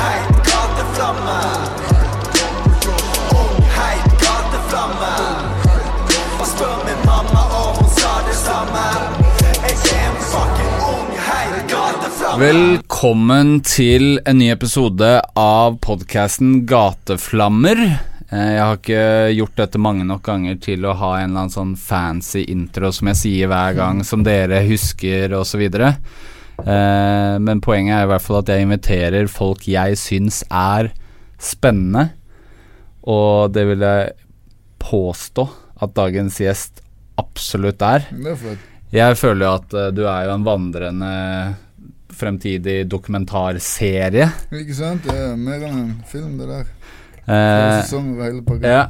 Heit gateflamme. Heit gateflamme. Spør min mamma om hun sa det samme. Jeg er fucking ung heit gateflamme. Velkommen til en ny episode av podkasten Gateflammer. Eh, Jeg har ikke gjort dette mange nok ganger til å ha en eller annen sånn fancy intro som jeg sier hver gang, som dere husker, osv. Eh, Men poenget er i hvert fall at jeg inviterer folk jeg syns er spennende, og det vil jeg påstå at dagens gjest absolutt er. Jeg føler jo at uh, du er jo en vandrende fremtidig dokumentarserie. Ikke sant? Det er mer enn en film, det der. Eh, ja.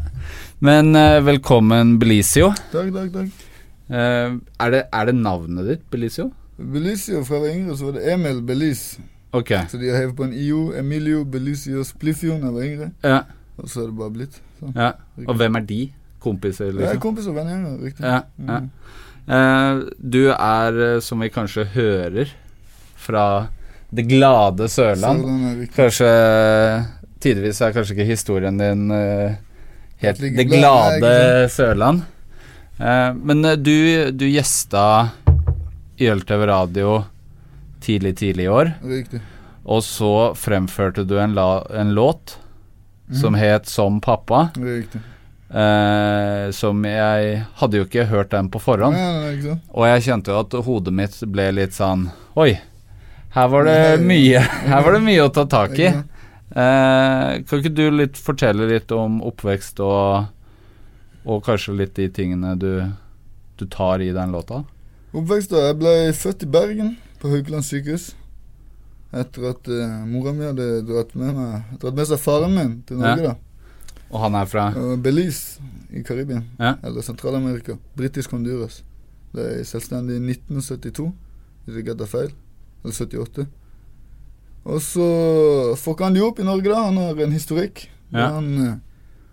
Men uh, velkommen, Belizio. Takk, takk, takk. Uh, er, det, er det navnet ditt, Belizio? Belicio fra jeg var yngre, så var det Emil Belis. Ok. Så de har hevet på en IO. Emilio Belicio Spliffio da jeg var yngre. Ja, Og så er det bare blitt sånn. ja. Og hvem er de? Kompiser, Jeg er kompiser og vennegjenger, riktig. Ja, ja. Mm. Eh, du er, eh, som vi kanskje hører, fra det glade Sørland. Sørland. Kanskje Tidvis er kanskje ikke historien din uh, helt det glade Sørland. Uh, men eh, du, du gjesta Yltv Radio tidlig, tidlig i år. Riktig. Og så fremførte du en, la, en låt som Mhm. het Som pappa. Riktig. Eh, som jeg hadde jo ikke hørt den på forhånd. Nei, nei? Og jeg kjente jo at hodet mitt ble litt sånn Oi, her var det mye Her var det mye å ta tak i. Eh, kan ikke du litt fortelle litt om oppvekst og Og kanskje litt de tingene du, du tar i den låta? Oppvekst da. Jeg ble født i Bergen, på Haukeland sykehus. Etter at uh, mora mi hadde dratt med, meg, dratt med seg faren min til Norge. Ja. Og han er fra Uh, Belize i Karibia. Ja. Eller Sentral-Amerika. Britisk Honduras. Det er selvstendig i 1972, hvis jeg ikke tar feil. Eller 78. Og så fucka han de opp i Norge, da. Han har en historikk. Ja. Han, eh,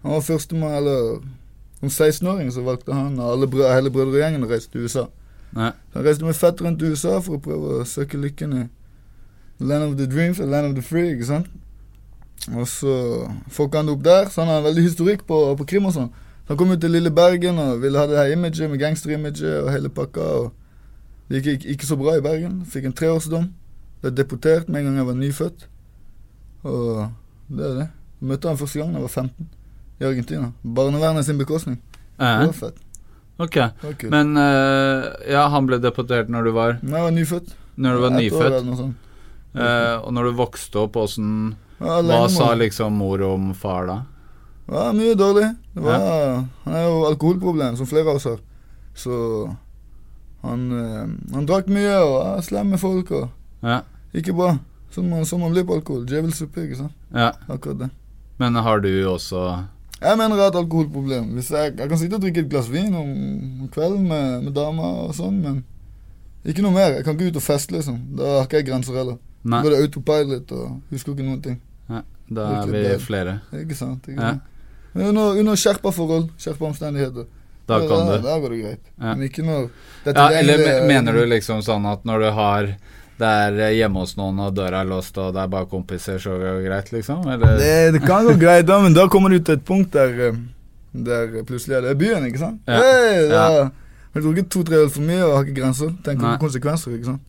han var førstemann, eller Som 16-åring så valgte han og alle hele brødregjengen å reise til USA. Nei. Så han reiste med fetteren til USA for å prøve å søke lykken i Land of the Dreams og Land of the Free, ikke sant. Og så fucka han det opp der, så han har veldig historikk på, på krim og sånn. Så han kom ut til lille Bergen og ville ha det her imaget med gangsterimaget og hele pakka. og Det gikk ikke, så bra i Bergen. Fikk en treårsdom. Ble deportert med en gang jeg var nyfødt. Og det er det. Møtte han første gang da jeg var 15, i Argentina. Barnevernet sin bekostning. Det var fett. Ok. okay. Men uh, ja, han ble deportert når du var Når jeg var nyfødt. Når du var år nyfødt. noe sånt. Eh, og når du vokste opp, åssen Ja, Hva sa liksom mor om far da? Var mye dårlig. Det var, Han er jo alkoholproblem, som flere av oss har. Så han, uh, han drakk mye og var slem med folk og Ja. ikke bra. Sånn man, man blir på alkohol. Djevelsuppe, ikke sant. ja. Akkurat det. Men har du også Jeg mener jeg har et alkoholproblem. Jeg, jeg kan sitte og drikke et glass vin om, om kvelden med, med dama og sånn, men ikke noe mer. Jeg kan ikke ut og feste, liksom. Da har ikke jeg grenser heller. Nei, Da er det autopilot og husker ikke noen ting. da er vi bad. flere. Ikke sant? Ikke Ja. sant? Men Under, under skjerpa forhold, skjerpa omstendigheter. Da kan du. da går det greit. Ja. Men ikke når Ja, eller mener du liksom sånn at når du har det er hjemme hos noen og døra er låst og det er bare kompiser, så går det greit, liksom? Eller? det, det kan gå greit, da, men da kommer du til et punkt der, eh, der plutselig er det byen, ikke sant? Ja. Hey, da, Ja. Jeg drukket to-tre øl for mye og har ikke grenser. Tenker Nei. på konsekvenser, ikke sant.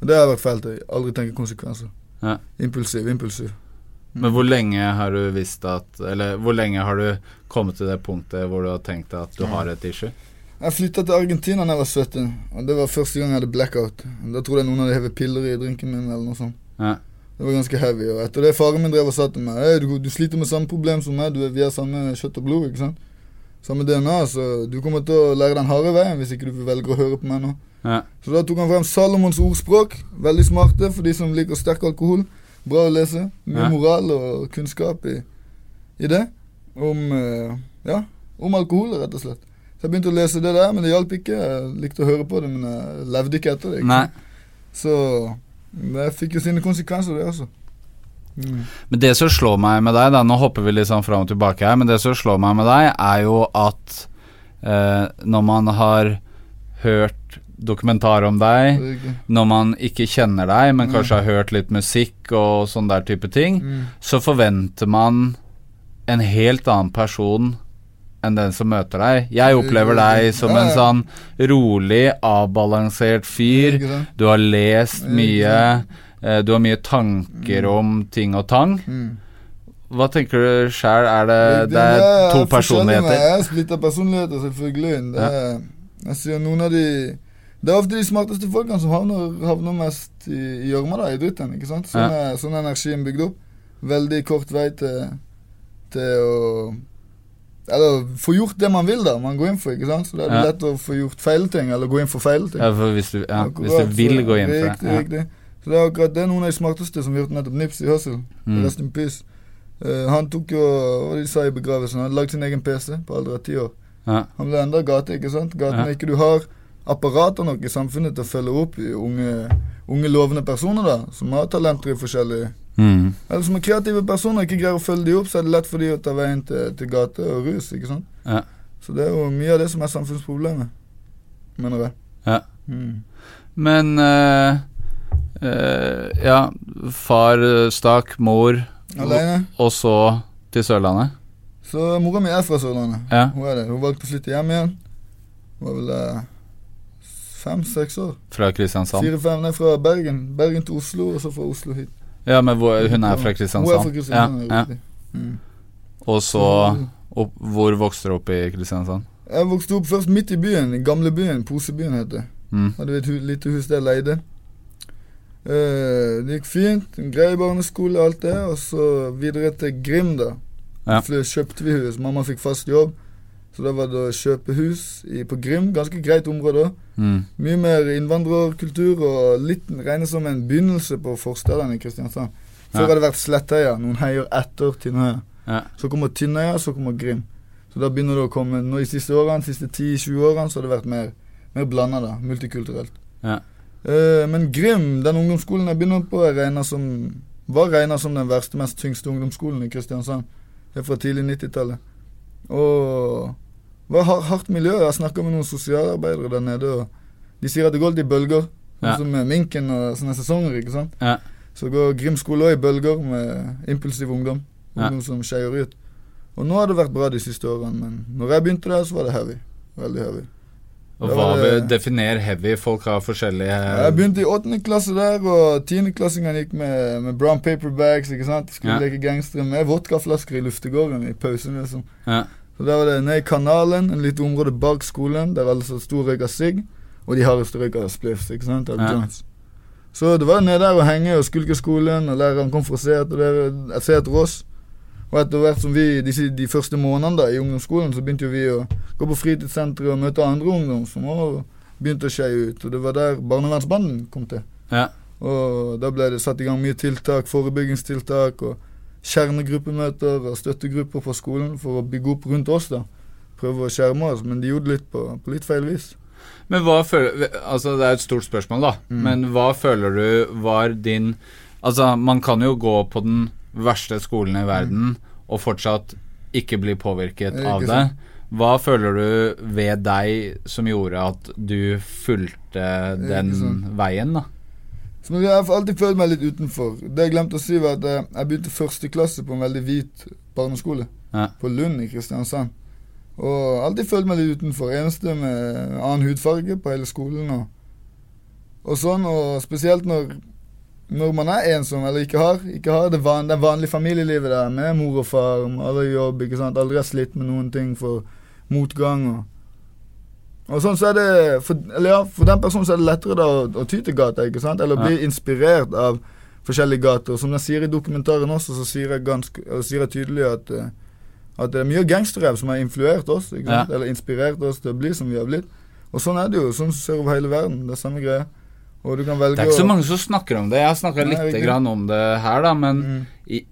Og det har vært feil. til. Aldri tenke konsekvenser. Ja. Impulsiv, impulsiv. Men hvor lenge har du visst at Eller hvor lenge har du kommet til det punktet hvor du har tenkt at du har et issue? Jeg flytta til Argentina da jeg var 17, og det var første gang jeg hadde blackout. Da trodde jeg noen hadde hevet piller i drinken min eller noe sånt. Ja. Det var ganske heavy. Og etter det faren min drev og sa til meg hey, du, du sliter med samme problem som meg, du, vi har samme kjøtt og blod, ikke sant? Samme DNA, så du kommer til å lære den harde veien hvis ikke du velger å høre på meg nå. Ja. Så da tok han frem Salomons ordspråk. Veldig smarte for de som liker sterk alkohol. Bra å lese. Mye Ja. moral og kunnskap i, i det. Om eh, ja, om alkohol, rett og slett. Så jeg begynte å lese det der, men det hjalp ikke. Jeg likte å høre på det, men jeg levde ikke etter det. Ikke? Nei. Så det fikk jo sine konsekvenser, det også. Mm. Men det som slår meg med deg, da Nå hopper vi litt sånn fram og tilbake her, men det som slår meg med deg, er jo at eh, når man har hørt dokumentar om deg, når man ikke kjenner deg, men Mm. kanskje har hørt litt musikk og sånn der type ting, Mm. så forventer man en helt annen person enn den som møter deg. Jeg opplever deg som en sånn rolig, avbalansert fyr. Du har lest mye. eh, Du har mye tanker om ting og tang. Mm. Hva tenker du sjæl? Er det, det er to personligheter? Jeg er splitta personligheter, selvfølgelig. Det er, sier noen av de Det er ofte de smarteste folkene som havner, havner mest i gjørma, i dritten. ikke sant? Sånn er, sånn er energien bygd opp. Veldig kort vei til, til å Eller få gjort det man vil, da. Man går inn for, ikke sant? Så det er Ja. lett å få gjort feil ting, eller gå inn for feil ting. Ja, for hvis du, ja, hvis du vil gå inn for det. Riktig, riktig. Så det er akkurat det er noen av de smarteste som har gjort nettopp Nips i Hustle. Mm. Rest in peace. Uh, han tok jo Hva de sa i begravelsen? Han hadde lagd sin egen PC på alder av ti år. Ja. Han ble enda gate, ikke sant? Gaten Ja. ikke du har apparater nok i samfunnet til å følge opp i unge, unge lovende personer, da, som har talenter i forskjellige Mm. Eller som er kreative personer, ikke greier å følge de opp, så er det lett for de å ta veien til, til gate og rus, ikke sant? Ja. Så det er jo mye av det som er samfunnsproblemet, mener jeg. Ja. Mm. Men øh, øh, Ja, far stakk, mor, Alene og så til Sørlandet. Så mora mi er fra Sørlandet. Ja. Hun er det. Hun valgte å flytte hjem igjen. Hun var vel eh, fem-seks år. Fra Kristiansand. Fire-fem, nei, fra Bergen. Bergen til Oslo, og så fra Oslo hit. Ja, men hvor, hun er fra Kristiansand. Hun er fra Kristiansand, Ja, ja. Mm. Og så opp, Hvor vokste du opp i Kristiansand? Jeg vokste opp først midt i byen, i gamlebyen. Posebyen het det. Mm. Hadde vi et hu lite hus der leide. Uh, det gikk fint. En grei barneskole, alt det. Og så videre til Grim, da. Ja. Så kjøpte vi hus. Mamma fikk fast jobb. Så da var det å kjøpe hus i, på Grim. Ganske greit område. Mm. Mye mer innvandrerkultur og litt regnes som en begynnelse på forstedene i Kristiansand. Før Ja. har det vært Slettøya, noen heier etter Tynnøya. Ja. Så kommer Tynnøya, så kommer Grim. Så da begynner det å komme Nå i siste årene, siste 10-20 årene, så har det vært mer, mer blanda, da. Multikulturelt. Ja. Uh, men Grim, den ungdomsskolen jeg begynner på, er som, var regna som den verste, mest tyngste ungdomsskolen i Kristiansand. Det er fra tidlig 90-tallet. Og var har- hardt miljø. Jeg snakka med noen sosialarbeidere der nede, og de sier at det går litt i bølger. Sånn Ja. som med minken og sånne sesonger, ikke sant. Ja. Så går Grim skole òg i bølger med impulsiv ungdom. Ja. Ungdom som skeier ut. Og nå har det vært bra de siste årene, men når jeg begynte der, så var det heavy. Veldig heavy. Og hva det- definer heavy? Folk har forskjellige Jeg begynte i åttende klasse der, og tiendeklassingene gikk med, med brown paper bags. ikke sant? Skulle Ja. leke gangstere med vodkaflasker i luftegården i pausen. liksom. Ja. Så Der var det ned i Kanalen, en lite område bak skolen, der alle satt sto og røyka sigg. Og de hardeste røyka spliffs, ikke sant? Av Ja. Så det var ned der å henge og skulke skolen, og læreren kom for å se etter, dere, se etter oss. Og etter hvert som vi, de, de første månedene da, i ungdomsskolen, så begynte jo vi å gå på fritidssenteret og møte andre ungdom som også begynte å skeie ut. Og det var der barnevernsbanden kom til. Ja. Og da ble det satt i gang mye tiltak, forebyggingstiltak og kjernegruppemøter og støttegrupper fra skolen for å bygge opp rundt oss, da. Prøve å skjerme oss, men de gjorde det litt på, på litt feil vis. Men hva føler Altså, det er et stort spørsmål, da. Mm. Men hva føler du var din Altså, man kan jo gå på den verste skolen i verden og fortsatt ikke bli påvirket Ikke av det. Hva føler du ved deg som gjorde at du fulgte den veien, da? Så jeg har alltid følt meg litt utenfor. Det jeg glemte å si, var at jeg begynte første klasse på en veldig hvit barneskole. Ja. På Lund i Kristiansand. Og alltid følt meg litt utenfor. Eneste med annen hudfarge på hele skolen. Og og sånn, og spesielt når når man er ensom eller ikke har, ikke har det, van, det vanlige familielivet der med mor og far, alle jobb, ikke sant, aldri har slitt med noen ting for motgang og og sånn så er det for, eller ja, for den personen så er det lettere da å, å ty til gata, ikke sant? Eller bli inspirert av forskjellige gater. Som jeg sier i dokumentaren også, så sier jeg, ganske, eller sier jeg tydelig at, eh, at det er mye gangsterrapp som har influert oss? Ja. eller inspirert oss til å bli som vi har blitt. Og sånn er det jo. Sånn ser du over hele verden. Det er samme greie. Og du kan velge Det er ikke så mange som snakker om det. Jeg har snakka litt grann om det her, da, men Mm. i,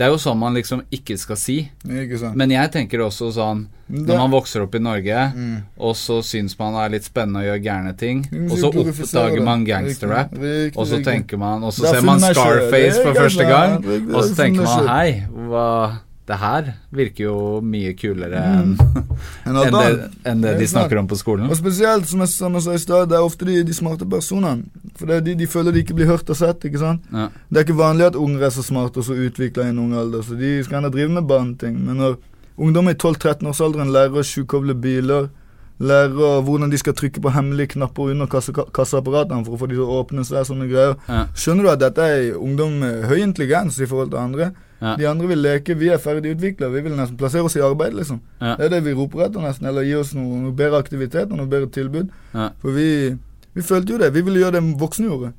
det er jo sånn man liksom ikke skal si. Ikke sant. Men jeg tenker også sånn Når man vokser opp i Norge, Mm. og så syns man det er litt spennende å gjøre gærne ting, og så oppdager man gangsterrap, og så tenker man Og så er ser man. Scarface for første gang, og så er tenker man hei, hva Det her virker jo mye kulere Mm. enn En enn det, en det de er snakker om på skolen. Og spesielt, som jeg, som jeg sa i stad, det er ofte de, de smarte personene. For det er de de føler de ikke blir hørt og sett, ikke sant. Ja. Det er ikke vanlig at unger er så smarte og så utvikla i en ung alder, så de skal gjerne drive med barneting. Men når ungdom i 12-13-årsalderen lærer å sjukoble biler, lærer hvordan de skal trykke på hemmelige knapper under kasse, kasseapparatene for å få de til å åpne seg, sånne greier, Ja. skjønner du at dette er ungdom med høy intelligens i forhold til andre. Ja. De andre vil leke, vi er ferdig utvikla, vi vil nesten plassere oss i arbeid, liksom. Ja. Det er det vi roper etter, nesten. Eller gi oss noe, noe bedre aktivitet og noe bedre tilbud. Ja. For vi, vi følte jo det. Vi ville gjøre det voksne gjorde.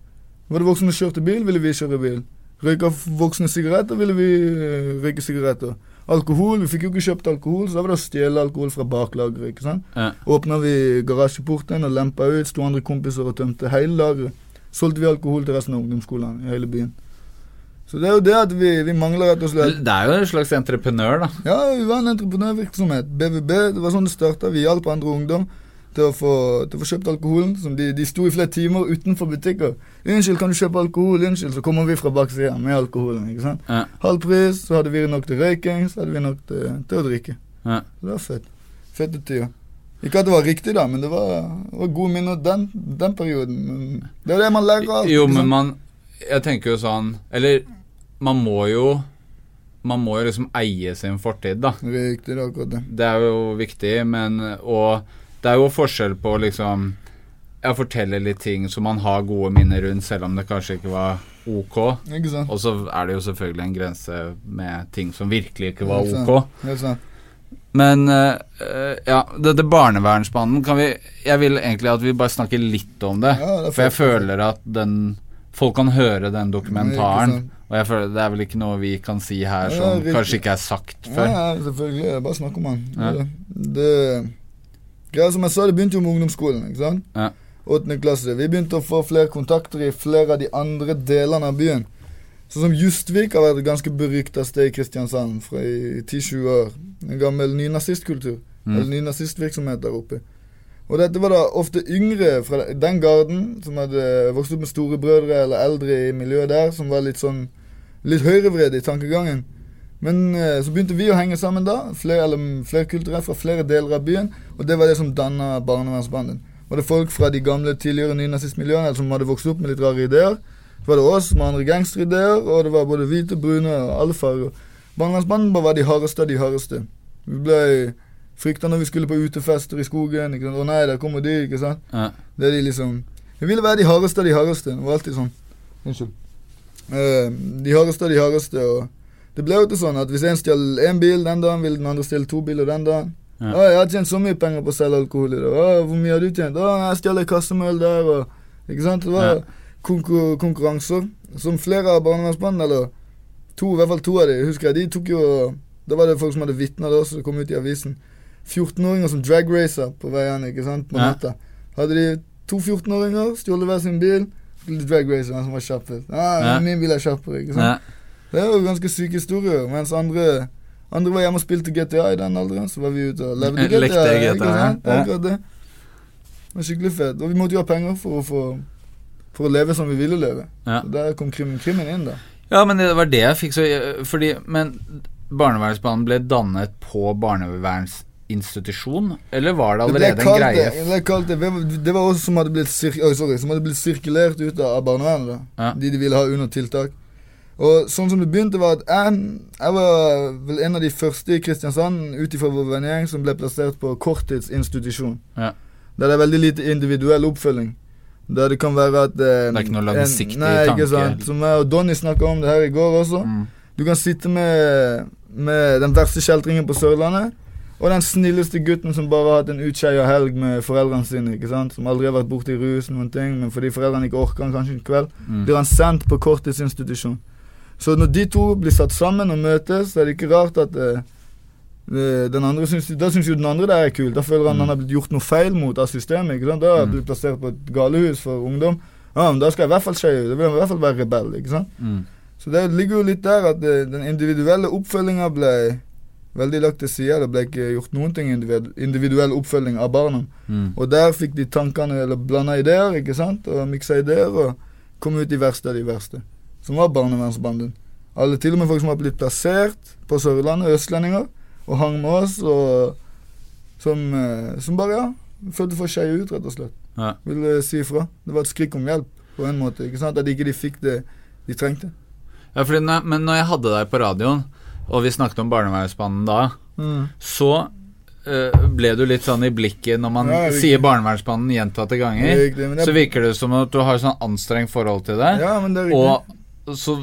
Var det voksne som kjørte bil, ville vi kjøre bil. Røyka voksne sigaretter, ville vi eh, røyke sigaretter. Alkohol, vi fikk jo ikke kjøpt alkohol, så da var det å stjele alkohol fra baklageret. ikke sant? Ja. Åpna vi garasjeporten og lempa ut, sto andre kompiser og tømte hele lageret. Solgte vi alkohol til resten av ungdomsskolen i hele byen. Så det er jo det at vi, vi mangler rett og slett Det er jo en slags entreprenør, da. ja, vi var en entreprenørvirksomhet. BVB, det var sånn det starta. Vi hjalp andre ungdom til å få, til å få kjøpt alkoholen. Som de, de sto i flere timer utenfor butikker. 'Unnskyld, kan du kjøpe alkohol?' Unnskyld, så kommer vi fra baksida med alkoholen. ikke sant? Ja. Halv pris, så hadde vi nok til røyking, så hadde vi nok til, til å drikke. Ja. Det var fett. Fette tider. Ikke at det var riktig, da, men det var, var gode minner den, den perioden. Men det er det man lærer av. Jo, men man Jeg tenker jo sånn Eller man må jo Man må jo liksom eie sin fortid, da. Riktig, det akkurat det. Det er jo viktig, men Og det er jo forskjell på liksom Jeg forteller litt ting som man har gode minner rundt, selv om det kanskje ikke var ok. Ikke sant? Og så er det jo selvfølgelig en grense med ting som virkelig ikke var ok. Helt sant. Men eh, ja, dette barnevernsmannen kan vi Jeg vil egentlig at vi bare snakker litt om det. Ja, det for jeg føler at den Folk kan høre den dokumentaren. Og jeg føler det er vel ikke noe vi kan si her Ja, som riktig. kanskje ikke er sagt før. ja, selvfølgelig. Bare snakk om han. Ja. Det, det som jeg sa, det begynte jo med ungdomsskolen. ikke sant? Ja. 8. klasse. Vi begynte å få flere kontakter i flere av de andre delene av byen. Sånn som Justvik har vært et ganske berykta sted i Kristiansand fra i 10-20 år. En gammel nynazistkultur. Mm. Eller nynazistvirksomhet der oppe. Og dette var da ofte yngre fra den garden som hadde vokst opp med storebrødre eller eldre i miljøet der, som var litt sånn litt høyrevred i tankegangen. Men eh, så begynte vi å henge sammen da, flere, eller flerkulturelt fra flere deler av byen, og det var det som danna barnevernsbanden. Var det folk fra de gamle, tidligere nynazistmiljøene som hadde vokst opp med litt rare ideer? Så var det oss med andre gangsterideer, og det var både hvite, brune og alle farger. Barnevernsbanden bare var de hardeste av de hardeste. Vi ble frykta når vi skulle på utefester i skogen. Ikke sant? Å nei, der kommer de, ikke sant. Ja. Det er de liksom Vi ville være de hardeste av de hardeste. Det var alltid sånn. Unnskyld. Eh, de hardeste av de hardeste. Og det ble jo ikke sånn at hvis en stjal én bil den dagen, ville den andre stjele to biler den dagen. Ja. Å, jeg har tjent så mye penger på å selge alkohol i dag. Å, hvor mye har du tjent? Å, jeg stjal en kasse med øl der, og Ikke sant? Det var Ja. konkur konkurranser som flere av barnevernsbandene, eller to, i hvert fall to av de, husker jeg, de tok jo Da var det folk som hadde vitna da, så det kom ut i avisen. 14-åringer som dragracer på veiene, ikke sant, på Ja. natta. Hadde de to 14-åringer, stjålet hver sin bil, skulle Race, dragrace som var kjappest. Ah, Ja. Min bil er kjappere, ikke sant. Ja. Det er jo ganske syke historier. Mens andre Andre var hjemme og spilte GTA i den alderen, så var vi ute og levde GTA. Lekte GTA, ikke sant? Ja. akkurat det. Det var skikkelig fett. Og vi måtte jo ha penger for å få For å leve som vi ville leve. Ja. Så Der kom krim, krimmen inn, da. ja, men det var det jeg fikk så Fordi Men barnevernsbanen ble dannet på barnevernsinstitusjon, eller var det Det allerede en greie? det, det, det, det var også som hadde blitt, sir oh, sorry, som hadde blitt sirkulert ut av barnevernet. Ja. De de ville ha under tiltak. Og sånn som det begynte, var at jeg, jeg var vel en av de første i Kristiansand ut ifra vår vennegjeng som ble plassert på korttidsinstitusjon. Ja. Der det er veldig lite individuell oppfølging. Der det kan være at eh, Det er ikke noe langsiktig en, nei, tanke, Ikke sant? Som jeg og Donny snakka om det her i går også. Mm. Du kan sitte med, med den verste kjeltringen på Sørlandet, og den snilleste gutten som bare har hatt en utskeia helg med foreldrene sine, ikke sant? som aldri har vært borti rus, noen ting, men fordi foreldrene ikke orker han kanskje en kveld, Mm. blir han sendt på korttidsinstitusjon. Så når de to blir satt sammen og møtes, så er det ikke rart at eh, eh, den andre syns, Da syns jo den andre det er kult. Da føler han Mm. han har blitt gjort noe feil mot av systemet. ikke sant? Da har han Mm. blitt plassert på et galehus for ungdom. Ja, men Da skal jeg i hvert fall skeie ut. Da vil jeg i hvert fall være rebell. ikke sant? Mm. Så det ligger jo litt der at det, den individuelle oppfølginga ble veldig lagt til side. Det ble ikke gjort noen ting individuell oppfølging av barna. Mm. Og der fikk de tankene, eller blanda ideer, ikke sant, og miksa ideer, og kom ut de verste av de verste. Som var barnevernsbanden. Alle, til og med folk som har blitt plassert på Sørlandet, østlendinger, og hang med oss, og som, eh, som bare, ja, følte for skeie ut, rett og slett. Ja. Ville si ifra. Det var et skrik om hjelp, på en måte. ikke sant, At ikke de fikk det de trengte. Ja, fordi men når jeg hadde deg på radioen, og vi snakket om barnevernsbanen da, så uh, ble du litt sånn i blikket når man Ja, sier barnevernsbanen gjentatte ganger. Riktig, det- Så virker det som at du har sånn anstrengt forhold til det. Ja, men det er riktig. og så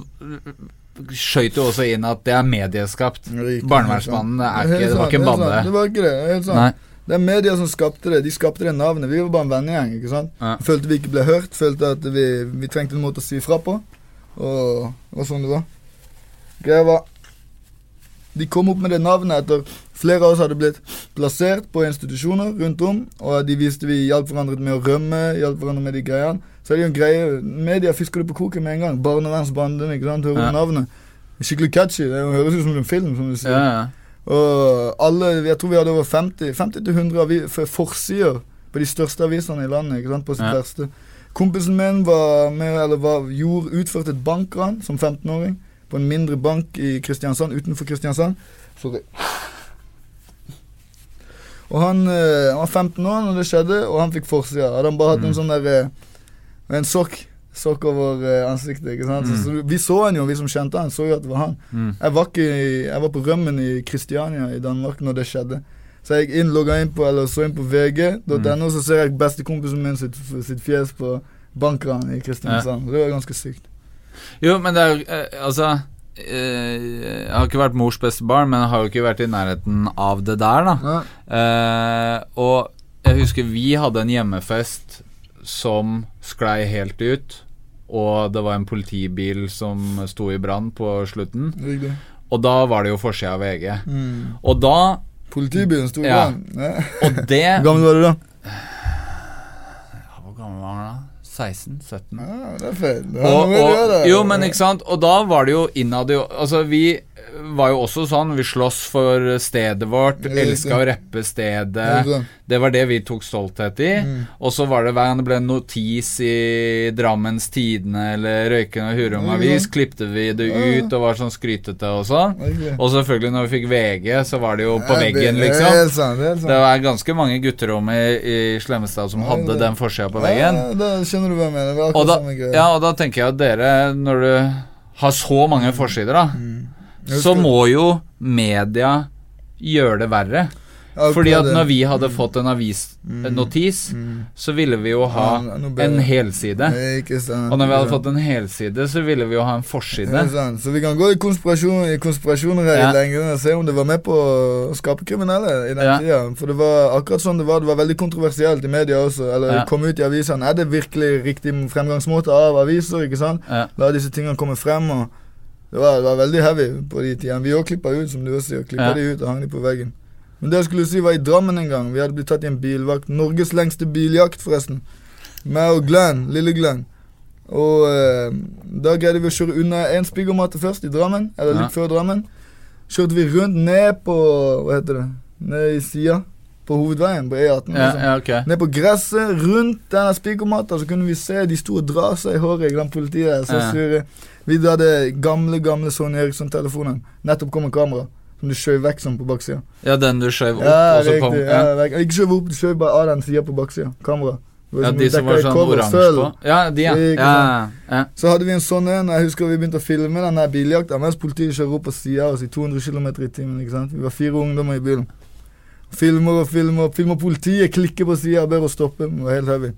skøyt du også inn at det er medieskapt. Riktig, Barnevernsbanen er ikke, det var ikke en bande. Det var ikke det. Helt sant. Nei. Det er media som skapte det. De skapte det navnet. Vi var bare en vennegjeng. ikke sant? Ja. Følte vi ikke ble hørt. Følte at vi, vi trengte en måte å si ifra på. Og og sånn det var. Greia var De kom opp med det navnet etter flere av oss hadde blitt plassert på institusjoner rundt om, og de viste vi hjalp hverandre med å rømme, hjalp hverandre med de greiene. Så er det jo en greie Media fisker det på koken med en gang. Barnevernsbanden, ikke sant. Hører Ja. navnet? Skikkelig catchy. Det høres ut som en film, som du sier. Ja, ja. Og alle, jeg tror vi hadde over 50 50-100 forsider på de største avisene i landet. ikke sant, på sitt Ja. verste. Kompisen min var med, eller var, gjorde, utførte et bankran som 15-åring på en mindre bank i Kristiansand, utenfor Kristiansand. Sorry. Og han, eh, han var 15 år når det skjedde, og han fikk forsida. Hadde han bare hatt en Mm. sånn der eh, En sokk sokk over eh, ansiktet. ikke sant? Mm. Så, så vi så han jo, vi som kjente han, så jo at det var han. Mm. Jeg var, ikke, jeg var på rømmen i Kristiania i Danmark når det skjedde. Så jeg inn, logga inn på, eller så inn på VG, da Mm. så ser jeg bestekompisen min sitt, sitt fjes på bankran i Kristiansand. Det var ganske sykt. Jo, men det er jo eh, Altså eh, Jeg har ikke vært mors beste barn, men jeg har jo ikke vært i nærheten av det der, da. Eh, og jeg husker vi hadde en hjemmefest som sklei helt ut. Og det var en politibil som sto i brann på slutten. Riktig. Og da var det jo forsida av VG. Mm. Og da Politibilen sto i brann. Ja. Og det Hvor gammel var du da? Ja, Hvor gammel var han da? 16-17? Ja, det er feil. Det er Og, og, jo, men ikke sant Og da var det jo innad i Altså, vi var jo også sånn Vi sloss for stedet vårt, elska å rappe stedet. Det var det vi tok stolthet i. Mm. Og så var det hver gang det ble en notis i Drammens Tidende eller Røyken og Hurum. Avis, klipte vi det ut og var sånn skrytete og sånn. Og selvfølgelig, når vi fikk VG, så var det jo på veggen, liksom. Det var ganske mange gutterom i, i Slemmestad som hadde den forsida på veggen. Da skjønner du hva jeg mener. Og da, ja, og da tenker jeg at dere, når du har så mange forsider, da, Jeg så må jo media gjøre det verre. Fordi at når vi hadde fått en avisnotis, så ville vi jo ha Ja, en helside. Og når vi hadde fått en helside, så ville vi jo ha en forside. Så vi kan gå i konspirasjon, i konspirasjoner her Ja. i lengden og se om det var med på å skape kriminelle i den Ja. tida. For det var akkurat sånn det var. Det var veldig kontroversielt i media også. Eller Ja. kom ut i avisene. Er det virkelig riktig fremgangsmåte av aviser? ikke sant? Ja. La disse tingene komme frem. og Det var, det var veldig heavy på de tidene. Vi òg klippa ut, som du også sier. Klippa Ja. de ut og hang de på veggen. Men det jeg skulle si, var i Drammen en gang. Vi hadde blitt tatt i en bilvakt. Norges lengste biljakt, forresten. Meg og Glenn, lille Glenn. Og eh, da greide vi å kjøre unna en spiggermate først, i Drammen. Eller litt Ja. før Drammen. Kjørte vi rundt ned på Hva heter det? Ned i sida. På hovedveien på E18. Ja, liksom. ja, ok. Ned på gresset, rundt denne spikermatta, så kunne vi se de sto og dra seg i håret. den politiet så Ja. sure. Vi hadde gamle, gamle Sony Eriksson-telefonen. Nettopp kom en kamera som du skjøv vekk sånn på baksida. Ja, den du skjøv opp, Ja, og så kom ja. Ja. Ikke skjøv opp, du skjøv bare av den sida på baksida. Kamera. Ja, de som var sånn oransje på. Ja, de, ja. Ja, ja. Så hadde vi en sånn en. Jeg husker vi begynte å filme den her biljakta mens politiet kjører opp på sida av oss i 200 km i timen. ikke sant? Vi var fire ungdommer i bilen. Filmer og filmer. Filmer politiet klikker på sida og ber oss stoppe. Det var helt heavy.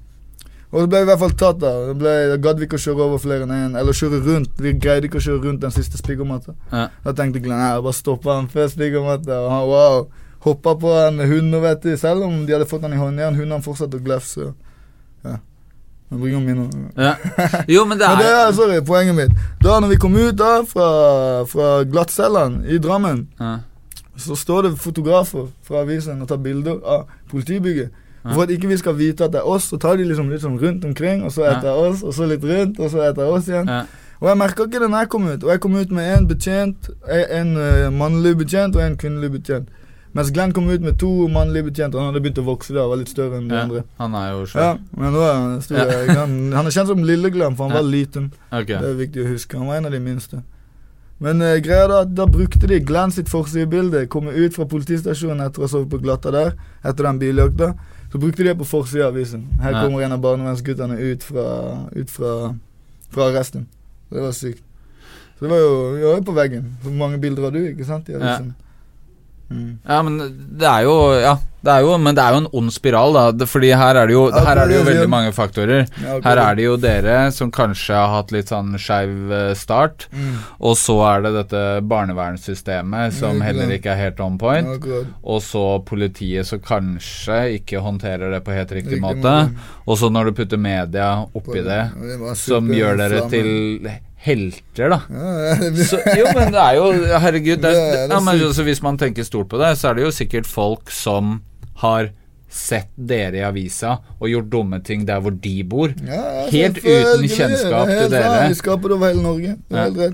Og så ble vi i hvert fall tatt, da. Det ble- Da gadd vi ikke å kjøre over flere enn én, eller kjøre rundt. Vi greide ikke å kjøre rundt den siste spiggermatta. Ja. Da tenkte Glenn jeg bare stoppa han før spiggermatta, og han wow. Hoppa på en hund, og vet du. Selv om de hadde fått han i håndjern, hundene fortsatte å glefse. Ja. Jeg bringer minner. Ja. Jo, men det Men det er er sorry, poenget mitt. Da når vi kom ut da fra, fra glattcellene i Drammen, ja. så står det fotografer fra avisen og tar bilder av politibygget. For at ikke vi skal vite at det er oss, så tar de liksom litt sånn rundt omkring, og så etter oss, og så litt rundt, og så etter oss igjen. Og jeg merka ikke det når jeg kom ut. Og jeg kom ut med en betjent, en uh, mannlig betjent og en kvinnelig betjent. Mens Glenn kom ut med to mannlige betjenter. Han hadde begynt å vokse da, var litt større enn de Ja. andre. Han er jo Ja, men nå er han stor. Ja. Han, han er kjent som Lille-Glenn, for han Ja. var liten. Okay. Det er viktig å huske. Han var en av de minste. Men uh, greia da, da brukte de Glenn sitt forsidebilde, komme ut fra politistasjonen etter å ha sovet på glatta der, etter den biljakta. Så brukte de det på forsida av avisen. Her Ja. kommer en av barnevernsguttene ut fra, ut fra, fra arresten. Det var sykt. Så det var jo, Jeg var på veggen. Hvor mange bilder har du, ikke sant, i avisen? Mm. Ja, men det er jo Ja, det er jo, men det er jo en ond spiral, da. Det- Fordi her er det jo, her er det jo veldig mange faktorer. Her er det jo dere som kanskje har hatt litt sånn skeiv eh, start, Mm. og så er det dette barnevernssystemet som heller ikke er helt on point. Og så politiet som kanskje ikke håndterer det på helt riktig måte. Og så når du putter media oppi det, som gjør dere til helter, da. Så, jo, men det er jo Herregud. Det ja, men altså, hvis man tenker stort på det, så er det jo sikkert folk som har sett dere i avisa og gjort dumme ting der hvor de bor. Ja, Helt uten kjennskap helt til dere. Vi skaper det over hele Norge. Ja.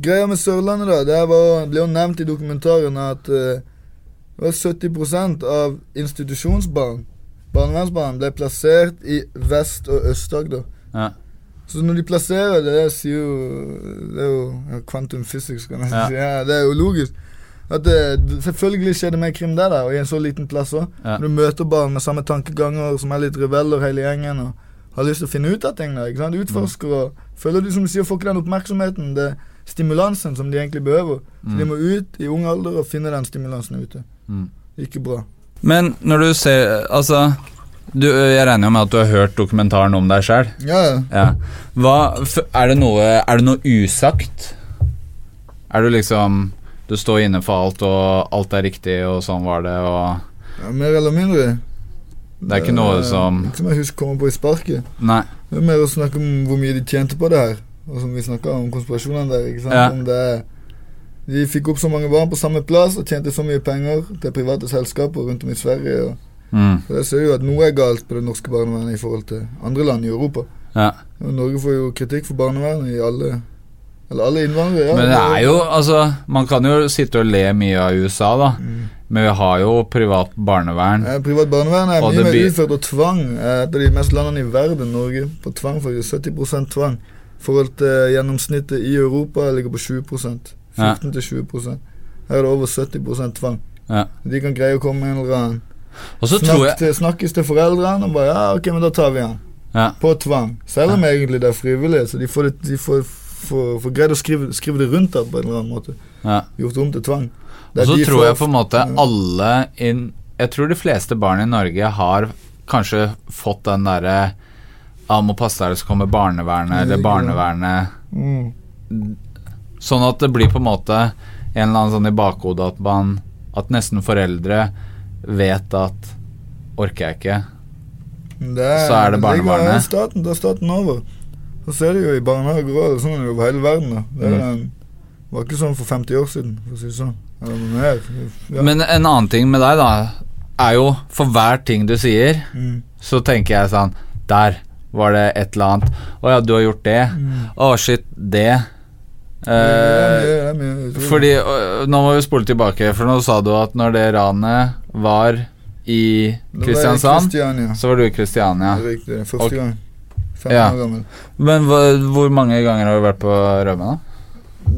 Greia med Sørlandet, da, det var, ble jo nevnt i dokumentaren at uh, det var 70% av institusjonsbarn, barnevernsbarn, ble plassert i Vest- og Øst-Agder. Ja. Så når de plasserer det, det sier jo Det er jo quantum physics, kan jeg Ja. si. Ja, det er jo logisk. At det, selvfølgelig skjer det mer krim der, da, og i en så liten plass òg. Ja. Du møter barn med samme tankeganger, som er litt rebeller hele gjengen, og har lyst til å finne ut av ting. da, ikke sant? Utforsker og føler du som du sier, får ikke den oppmerksomheten, det stimulansen som de egentlig behøver. Så de må ut i ung alder og finne den stimulansen ute. Mm. Ikke bra. Men når du ser Altså, du, jeg regner jo med at du har hørt dokumentaren om deg sjøl. Ja, ja. Ja. Hva, er, det noe, er det noe usagt? Er du liksom Du står inne for alt, og alt er riktig, og sånn var det, og ja mer eller mindre. Det er ikke noe som Ikke som jeg husker kommer på i sparket. Nei. Det er mer å snakke om hvor mye de tjente på det her. Og som vi snakka om konspirasjonene der. ikke sant? Ja. Om det De fikk opp så mange barn på samme plass og tjente så mye penger til private selskaper rundt om i Sverige. Og, Mm. så Jeg ser jo at noe er galt på det norske barnevernet i forhold til andre land i Europa. Ja. Og Norge får jo kritikk for barnevernet i alle Eller alle innvandrere. Ja, Men det er jo Altså, man kan jo sitte og le mye av USA, da. Mm. Men vi har jo privat barnevern. Ja, privat barnevern er mye mer utført, og tvang er et av de mest landene i verden, Norge, på tvang. faktisk 70 tvang. Forhold til gjennomsnittet i Europa ligger på 20 Ja. 14-20 Her er det over 70% tvang. Ja. De kan greie å komme med en eller annen Og Snakk jeg til, Snakkes til foreldrene og bare Ja, ok, men da tar vi han. ja. På tvang. Selv om egentlig det er frivillig, så de får, det, de får, får, får greid å skrive, skrive det rundt der på en eller annen måte. ja. Gjort om til tvang. Og så tror jeg på en måte alle inn Jeg tror de fleste barn i Norge har kanskje fått den derre Ja, må passe deg, så kommer barnevernet, eller barnevernet mm. Sånn at det blir på en måte en eller annen sånn i bakhodet at man At nesten foreldre vet at Orker jeg ikke? Det Så er det barnebarnet Det Staten er staten over. Så ser du jo i barnehager òg, sånn er det over hele verden. Det Mm. var ikke sånn for 50 år siden, for å si det sånn. Mer. Ja. Men en annen ting med deg, da, er jo for hver ting du sier, mm. så tenker jeg sånn Der var det et eller annet. Å ja, du har gjort det. Mm. Å, shit, det. Eh, fordi Nå må vi spole tilbake, for nå sa du at når det ranet var i Kristiansand, så var du i Kristiania. Riktig. Første gang. Fem Ja. år gammel. Men hvor mange ganger har du vært på Rømme, da?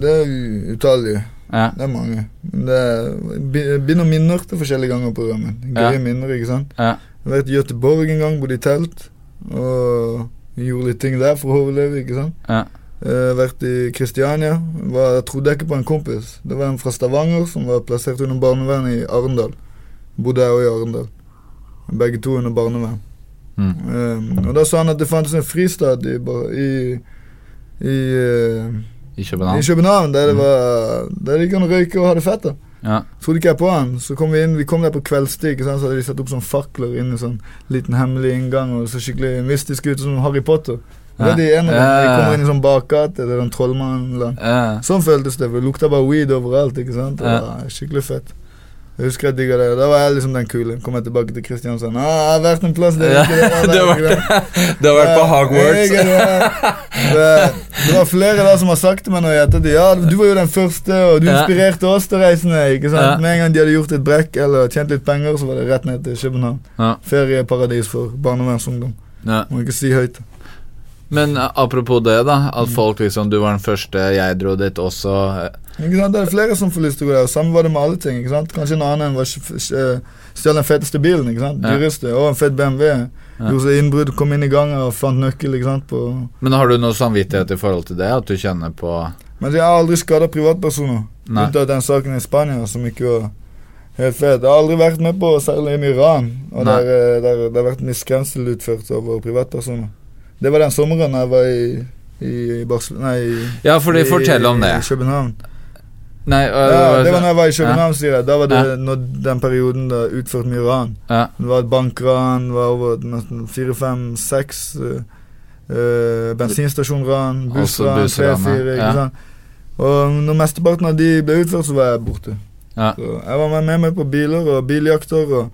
Det er utallige. Ja. Det er mange. Men Det er, bi- minner til forskjellige ganger på rømmen. Gøye Ja. minner, ikke sant. Ja. Jeg har vært i Göteborg en gang, bodde i telt. Og gjorde litt ting der for å overleve, ikke sant. Ja. Eh, vært i Kristiania. Var, jeg trodde ikke på en kompis. Det var en fra Stavanger som var plassert under barnevernet i Arendal. Bodde jeg òg i Arendal. Begge to under barnevern. Mm. Uh, og da sa han at det fantes en fristad i, i, i, uh, I i København? København der det var Der de kan røyke og ha det fett. da Ja. Trodde ikke jeg på han. Så kom vi inn Vi kom der på kveldstid, så hadde de satt opp sånn fakler inn i sånn liten hemmelig inngang, og så skikkelig mystisk ut, som Harry Potter. Ja. det er de ene ja. kommer inn i sånn bakgate, det er en trollmann Ja. Sånn føltes det. Det lukta bare weed overalt. ikke sant? Det Ja. var skikkelig fett. Jeg husker jeg digga det. Da var jeg liksom den kule. Kom jeg tilbake til Kristiansand. Ah, 'Jeg har vært en plass der Ja, det, du har vært, du har vært på Hogwarts. jeg det. Det, det var flere da som har sagt til meg når jeg gjettet det. Ja, du var jo den første, og du inspirerte oss til reisene. ikke sant? Ja. Med en gang de hadde gjort et brekk eller tjent litt penger, så var det rett ned til København. Ja. Ferieparadis for barnevernsungdom. Ja. Må ikke si høyt. Men eh, apropos det, da. At folk liksom Du var den første, jeg dro dit også. Ikke sant? Det er flere som får lyst til å gå der. Samme var det med alle ting. ikke sant? Kanskje en annen var stjal den feteste bilen. ikke sant? Ja. Dyreste. Og en fet BMW. Ja. Gjorde seg innbrudd, kom inn i gangen og fant nøkkel. ikke sant? På Men har du noe samvittighet i forhold til det? At du kjenner på Men jeg har aldri skada privatpersoner. Unntatt den saken i Spania som ikke var helt fet. Jeg har aldri vært med på særlig mye ran. Og der, der, eh, der, det har vært mye skremsel utført over privatpersoner. Det var den sommeren jeg var i, i, Barcelona Nei, Ja, fordi i, fortell om det. i København. Nei, øh, Ja, det var når jeg var i København, sier jeg. Da var det Ja. når den perioden da utført mye ran. ja. Det var et bankran, det var over nesten fire, fem, seks uh, bensinstasjonran, bussran, tre, bussran, ja. fire. Ja. Ikke sant? Og når mesteparten av de ble utført, så var jeg borte. Ja. Så jeg var med meg på biler og biljakter og,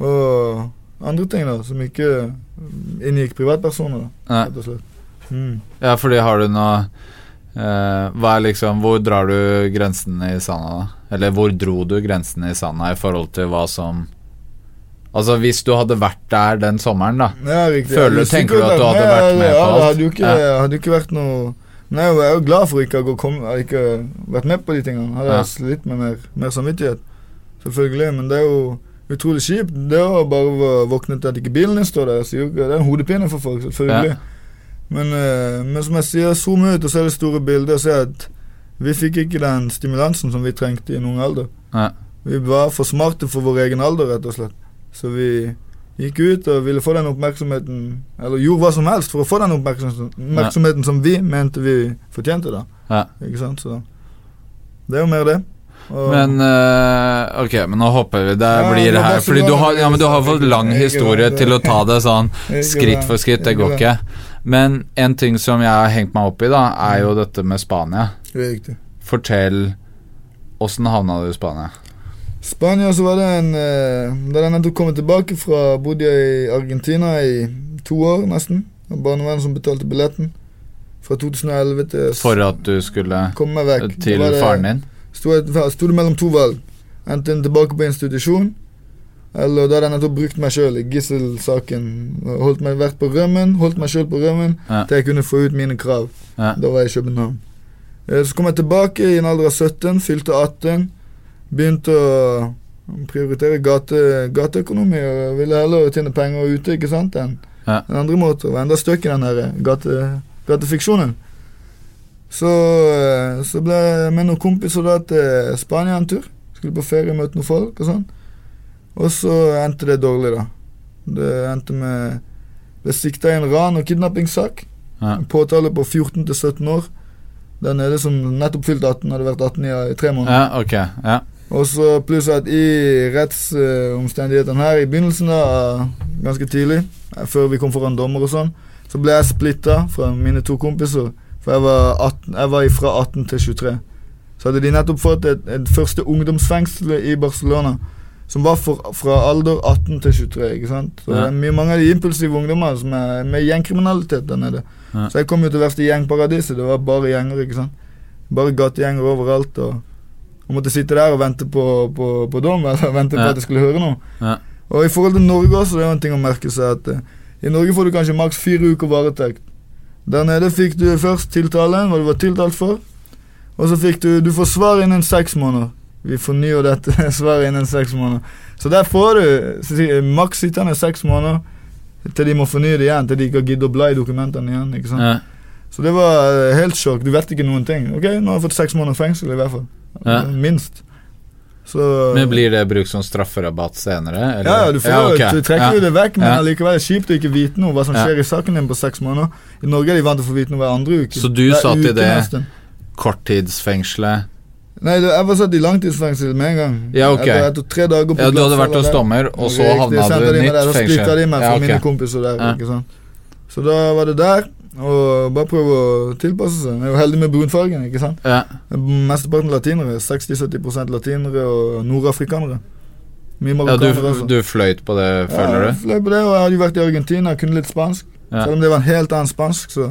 og andre ting da, som ikke inngikk privatpersoner. da, Nei. rett og slett. Mm. ja, fordi har du noe eh, Hva er liksom Hvor drar du grensen i sanda, da? Eller hvor dro du grensen i sanda i forhold til hva som Altså, hvis du hadde vært der den sommeren, da. Ja, riktig. Føler- Jeg tenker du at du hadde Nei, vært med ja, på alt? Hadde jo ikke, Ja. hadde ikke vært noe Men jeg er jo- glad for ikke å ha vært med på de tingene. Hadde Ja. jeg slitt med mer, mer samvittighet. Selvfølgelig. Men det er jo utrolig kjipt. Det å bare å våkne til at ikke bilen din står der, sier Det er en hodepine for folk, selvfølgelig. Men, eh, men som jeg sier, zoom ut og se det store bildet og se at vi fikk ikke den stimulansen som vi trengte i en ung alder. Ja. Vi var for smarte for vår egen alder, rett og slett. Så vi gikk ut og ville få den oppmerksomheten Eller gjorde hva som helst for å få den oppmerksomheten, ja. som vi mente vi fortjente, da. Ja. Ikke sant? Så det er jo mer det. Men uh, Ok, men nå hopper vi. Det blir det her Fordi du har, ja, men du har fått lang historie til å ta det sånn skritt for skritt. Det går ikke. Men en ting som jeg har hengt meg opp i, da, er jo dette med Spania. Riktig. Fortell Åssen havna du i Spania? Spania så var det en Da jeg nettopp kom tilbake fra Bodde jeg i Argentina i to år, nesten. Barnevernet som betalte billetten. Fra 2011 til For at du skulle komme meg vekk. til det det- faren din? Sto, et, sto det mellom to valg. Enten tilbake på institusjon, eller da hadde jeg nettopp brukt meg sjøl i gisselsaken. Holdt meg vært på rømmen, holdt meg sjøl på rømmen Ja. til jeg kunne få ut mine krav. Ja. Da var jeg i København. Eh, Så kom jeg tilbake i en alder av 17, fylte 18. Begynte å prioritere gate, gateøkonomi og ville heller tjene penger ute ikke sant, enn Ja. en andre måter. Var enda støkk i den gate, gatefiksjonen. Så, eh, så ble jeg med noen kompiser da til Spania en tur. Skulle på ferie, møte noen folk og sånn. Og så endte det dårlig, da. Det endte med Ble sikta i en ran- og kidnappingssak. Ja. En påtale på 14 til 17 år. Der nede som nettopp fylt 18, hadde vært 18 i, i tre måneder. ja, okay, Ja. Og så pluss at i rettsomstendighetene her i begynnelsen, da, ganske tidlig, før vi kom foran dommer og sånn, så ble jeg splitta fra mine to kompiser. For jeg var, 18, jeg var fra 18 til 23. Så hadde de nettopp fått et, et første ungdomsfengsel i Barcelona. Som var for, fra alder 18 til 23. ikke sant? Så Ja. det er mye, Mange av de impulsive ungdommene som er med gjengkriminalitet der nede. Ja. Så jeg kom jo til verste gjengparadiset. Det var bare gjenger. ikke sant? Bare gategjenger overalt. og og måtte sitte der og vente på, på, på dom, eller vente på at jeg skulle høre noe. Ja. Og i forhold til Norge også, det er jo en ting å merke seg at uh, i Norge får du kanskje maks fire uker varetekt. Der nede fikk du først tiltalen, hva du var tiltalt for, og så fikk du Du får svar innen seks måneder. Vi fornyer dette svaret innen seks måneder. Så der får du maks sittende seks måneder til de må fornye det igjen, til de ikke har giddet å bla i dokumentene igjen. ikke sant? Ja. Så det var eh, helt sjokk. Du vet ikke noen ting. Ok, nå har jeg fått seks måneder fengsel, i hvert fall. Ja. Minst. Så Men blir det brukt som strafferabatt senere? Eller? Ja, ja, du, får, ok. du trekker Ja. jo det vekk, men Ja. allikevel er det kjipt å ikke vite noe hva som Ja. skjer i saken din på seks måneder. I Norge er de vant til å få vite noe hver andre uke. Så du satt i det-. Korttidsfengselet Nei, jeg var satt i langtidsfengsel med en gang. Ja, ok. Etter, etter tre dager på Ja, du hadde vært hos dommer, og så havna du i nytt der, Så splitta fengsel. de meg fra Ja, ok. mine kompiser der. Ja. Så da var det der, og bare prøve å tilpasse seg. Jeg er jo heldig med brunfargen, ikke sant. Ja. Mesteparten latinere. 60-70 latinere og nordafrikanere. Mye ja, marokkanere du, du fløyt på det, Ja, føler jeg du? fløy på det, og jeg hadde jo vært i Argentina, kunne litt spansk. Ja. Selv om det var en helt annen spansk, så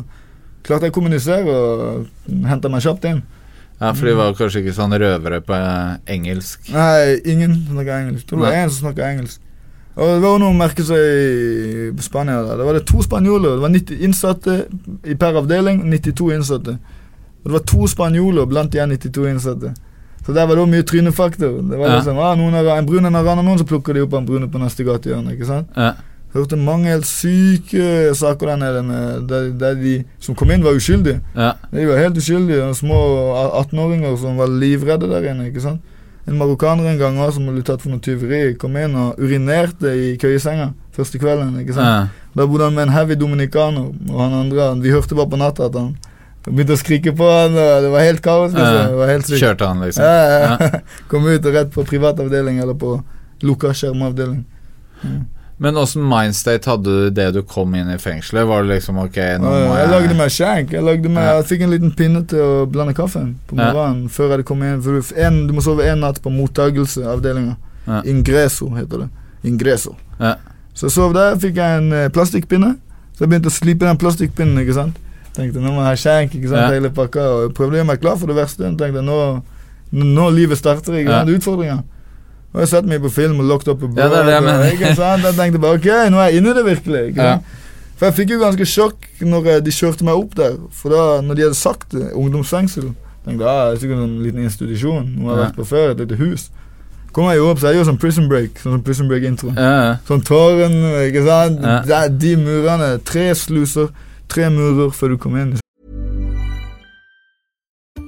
klarte jeg å kommunisere og hente meg kjapt inn. Ja, for de var kanskje ikke sånn røvere på eh, engelsk. Nei, ingen snakker engelsk. Jeg tror det var én som snakker engelsk. Og det var jo noe å merke seg i Spania. Der. Det var det to spanjoler. Det var 90 innsatte i per avdeling, 92 innsatte. Og det var to spanjoler blant de 92 innsatte. Så der var det også mye trynefaktor. Det var Ja. liksom, ah, noen er, En brun en raner noen, så plukker de opp en brune på neste gatehjørne. ikke sant? Ja. Hørte mange helt syke saker der nede med der, der de som kom inn, var uskyldige. Ja. De var helt uskyldige. Små 18-åringer som var livredde der inne. ikke sant? En marokkaner en gang også, som ble tatt for noe tyveri, kom inn og urinerte i køyesenga første kvelden. ikke sant? Ja. Da bodde han med en heavy dominikaner, og han andre Vi hørte bare på natta at han begynte å skrike på han, og det var helt kaos. liksom. Ja. Det var helt sykt. Kjørte han, liksom? Ja, ja, ja. Kom ut og rett på privatavdeling eller på lukka skjermavdeling. Men åssen mindstate hadde du det du kom inn i fengselet? Var det liksom ok, nå må jeg lagde meg skjenk. Jeg, lagde meg, jeg fikk en liten pinne til å blande kaffen på Ja. før jeg kom inn. En, du må sove en natt på mottagelseavdelinga. Ja. Ingreso heter det. Ingreso. Ja. Så jeg sov der, fikk jeg en eh, plastikkpinne. Så jeg begynte å slipe den plastikkpinnen. ikke sant? Tenkte nå må jeg ha skjenk, ikke sant, Ja. hele pakka. Og jeg prøvde å gjøre meg klar for det verste. Tenkte nå, nå livet starter, ikke Ja. sant, utfordringer. Og jeg satt meg på film og locked up a Ja, det er det jeg og- mener. ikke sant? Jeg tenkte bare ok, nå er jeg inne i det virkelig. ikke Ja. sant? For jeg fikk jo ganske sjokk når eh, de kjørte meg opp der. For da, når de hadde sagt det, ungdomsfengsel, tenkte jeg ah, det er sikkert en liten institusjon. Noe jeg har Ja. vært på før, et lite hus. Kommer jeg jo opp, så er det jo sånn Prison Break. Sånn Prison Break-intro. Ja, ja. Sånn tårn, ikke sant. Ja. De murene. Tre sluser, tre murer før du kommer inn.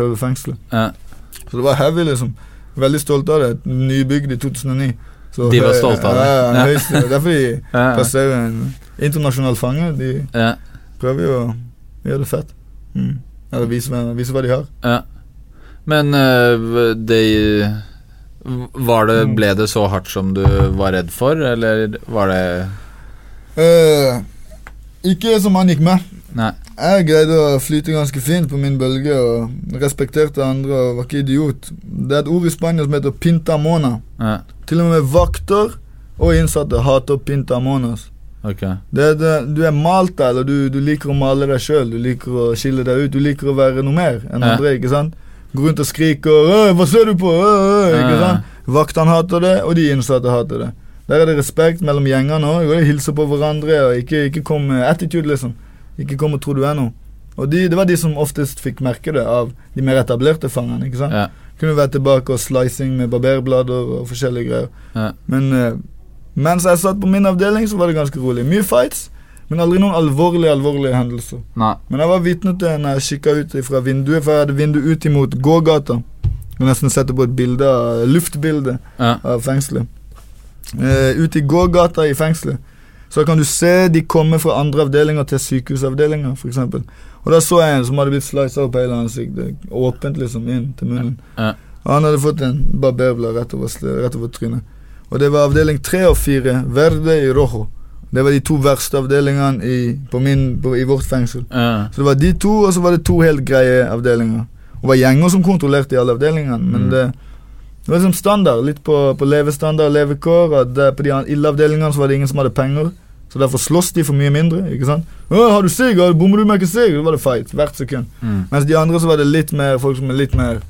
Prøve fengselet. Ja. Så det var heavy, liksom. Veldig stolt av det. Nybygd i 2009. Så, De var stolte av det. Ja, ja. Derfor de plasserer en internasjonal fange. De Ja. prøver jo å gjøre det fett. Mm. Eller vise, vise hva de har. Ja. Men uh, de Var det Ble det så hardt som du var redd for, eller var det uh, ikke som han gikk med. Nei. Jeg greide å flyte ganske fint på min bølge og respekterte andre og var ikke idiot. Det er et ord i Spania som heter pinta mona. Ja, Til og med vakter og innsatte hater pinta monas. Det det, du er malt der, eller du, du liker å male deg sjøl. Du liker å skille deg ut. Du liker å være noe mer enn Ja. andre. ikke sant? Gå rundt og skrike og 'Hva ser du på?' Øy, ikke Ja. sant? Vaktene hater det, og de innsatte hater det. Der er det respekt mellom gjengene òg. Hilse på hverandre og ikke, ikke kom med attitude, liksom. Ikke kom og tro du er noe. Og de, det var de som oftest fikk merke det av de mer etablerte fangene. ikke sant? Ja. Kunne være tilbake og slicing med barberblader og forskjellige greier. Ja. Men uh, mens jeg satt på min avdeling, så var det ganske rolig. Mye fights, men aldri noen alvorlige alvorlige hendelser. Nei. Men jeg var vitne til når jeg kikka ut fra vinduet, for jeg hadde vindu ut imot gågata. Du nesten sette på et bilde av luftbilde Ja. av fengselet. Uh, ut i gågata i fengselet så kan du se de komme fra andre avdelinger til sykehusavdelinger, f.eks. Og da så jeg en som hadde blitt slisa opp hele ansiktet, åpent liksom inn til munnen. Ja. Og han hadde fått en barberblad rett over, rett over trynet. Og det var avdeling tre og fire, Verde i Rojo. Det var de to verste avdelingene i, på min, på, i vårt fengsel. Så det var de to, og så var det to helt greie avdelinger. Og det var gjenger som kontrollerte i alle avdelingene, men Mm. det, det var liksom standard. Litt på, på levestandard, levekår. At på de an- ille så var det ingen som hadde penger. Så derfor slåss de for mye mindre. ikke sant? 'Har du sigg? Bommer du med ikke sigg?' Da var det fight hvert sekund. Mm. Mens de andre så var det litt mer folk som er litt mer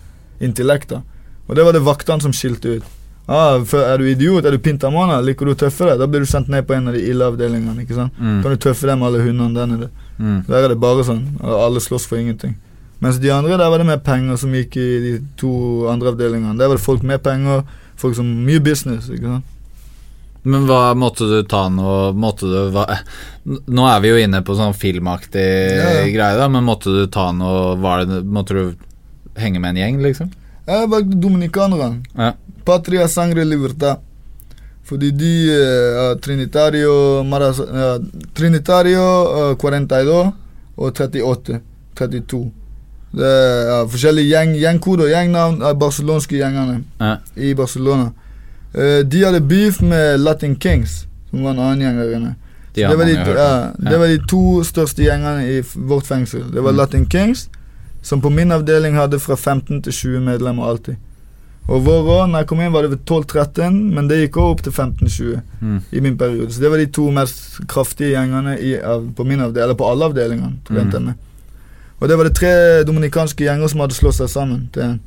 intellekt. da. Og det var det vaktene som skilte ut. Ah, er du idiot? Er du pintamana? Liker du å tøffe deg? Da blir du sendt ned på en av de ille avdelingene. ikke sant? Mm. Kan du tøffe deg med alle hundene der nede. Mm. Der er det bare sånn. Alle slåss for ingenting. Mens de andre, der var det mer penger som gikk i de to andre avdelingene. Der var det folk med penger, folk som Mye business. ikke sant? Men hva måtte du ta noe Måtte du hva, Nå er vi jo inne på sånn filmaktig Ja, ja. greie, da, men måtte du ta noe var det, Måtte du henge med en gjeng, liksom? Jeg valgte dominikanerne. Ja. Patria Sangre Libertad. Fordi de uh, Trinitario, Maras, uh, Trinitario uh, 42 og 38. 32. Det er ja, forskjellige gjeng, gjengkoder, gjengnavn av barcelonske gjengene Ja. i Barcelona. Uh, de hadde beef med Latin Kings, som var en annen gjeng der inne. De det, var de, ja, det var de to største gjengene i vårt fengsel. Det var Mm. Latin Kings, som på min avdeling hadde fra 15 til 20 medlemmer alltid. Og vår år, når jeg kom inn, var det ved 12-13, men det gikk også opp til 15-20 Mm. i min periode. Så det var de to mest kraftige gjengene i, av, på min avdeling, eller på alle avdelingene. Mm. Og det var det tre dominikanske gjenger som hadde slått seg sammen. til en.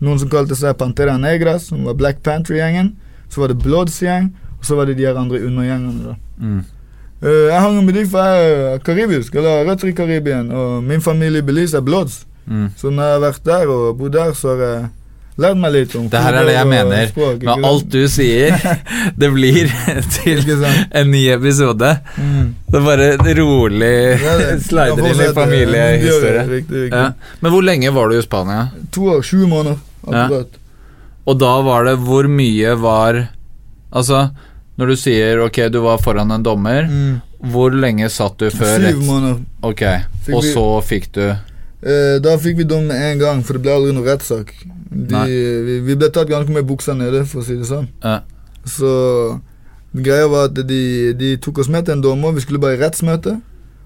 Noen som kalte seg Pantera Negra, som var Black Panther-gjengen. Så var det Bloods gjeng, og så var det de her andre undergjengene. da. Mm. Uh, jeg hang med de for jeg er karibisk, eller rødt røtter i Karibien, og min familie i Belize er Bloods. Mm. Så når jeg har vært der og bodd der, så har jeg lært meg litt om Det her er det jeg mener. språk, Med alt du sier, det blir til en ny episode. Mm. Det er bare rolig Ja, slider inn i familiehistorie. Ja. Men hvor lenge var du i Spania? To år, sju måneder, akkurat. Og da var det Hvor mye var Altså, når du sier ok, du var foran en dommer, Mm. hvor lenge satt du før Syv måneder. Ok, og så fikk du Eh, da fikk vi dom med en gang, for det ble aldri noe rettssak. Vi, vi ble tatt ganske med buksa nede, for å si det sånn. Ja. Så greia var at de, de tok oss med til en dommer. Vi skulle bare i rettsmøte.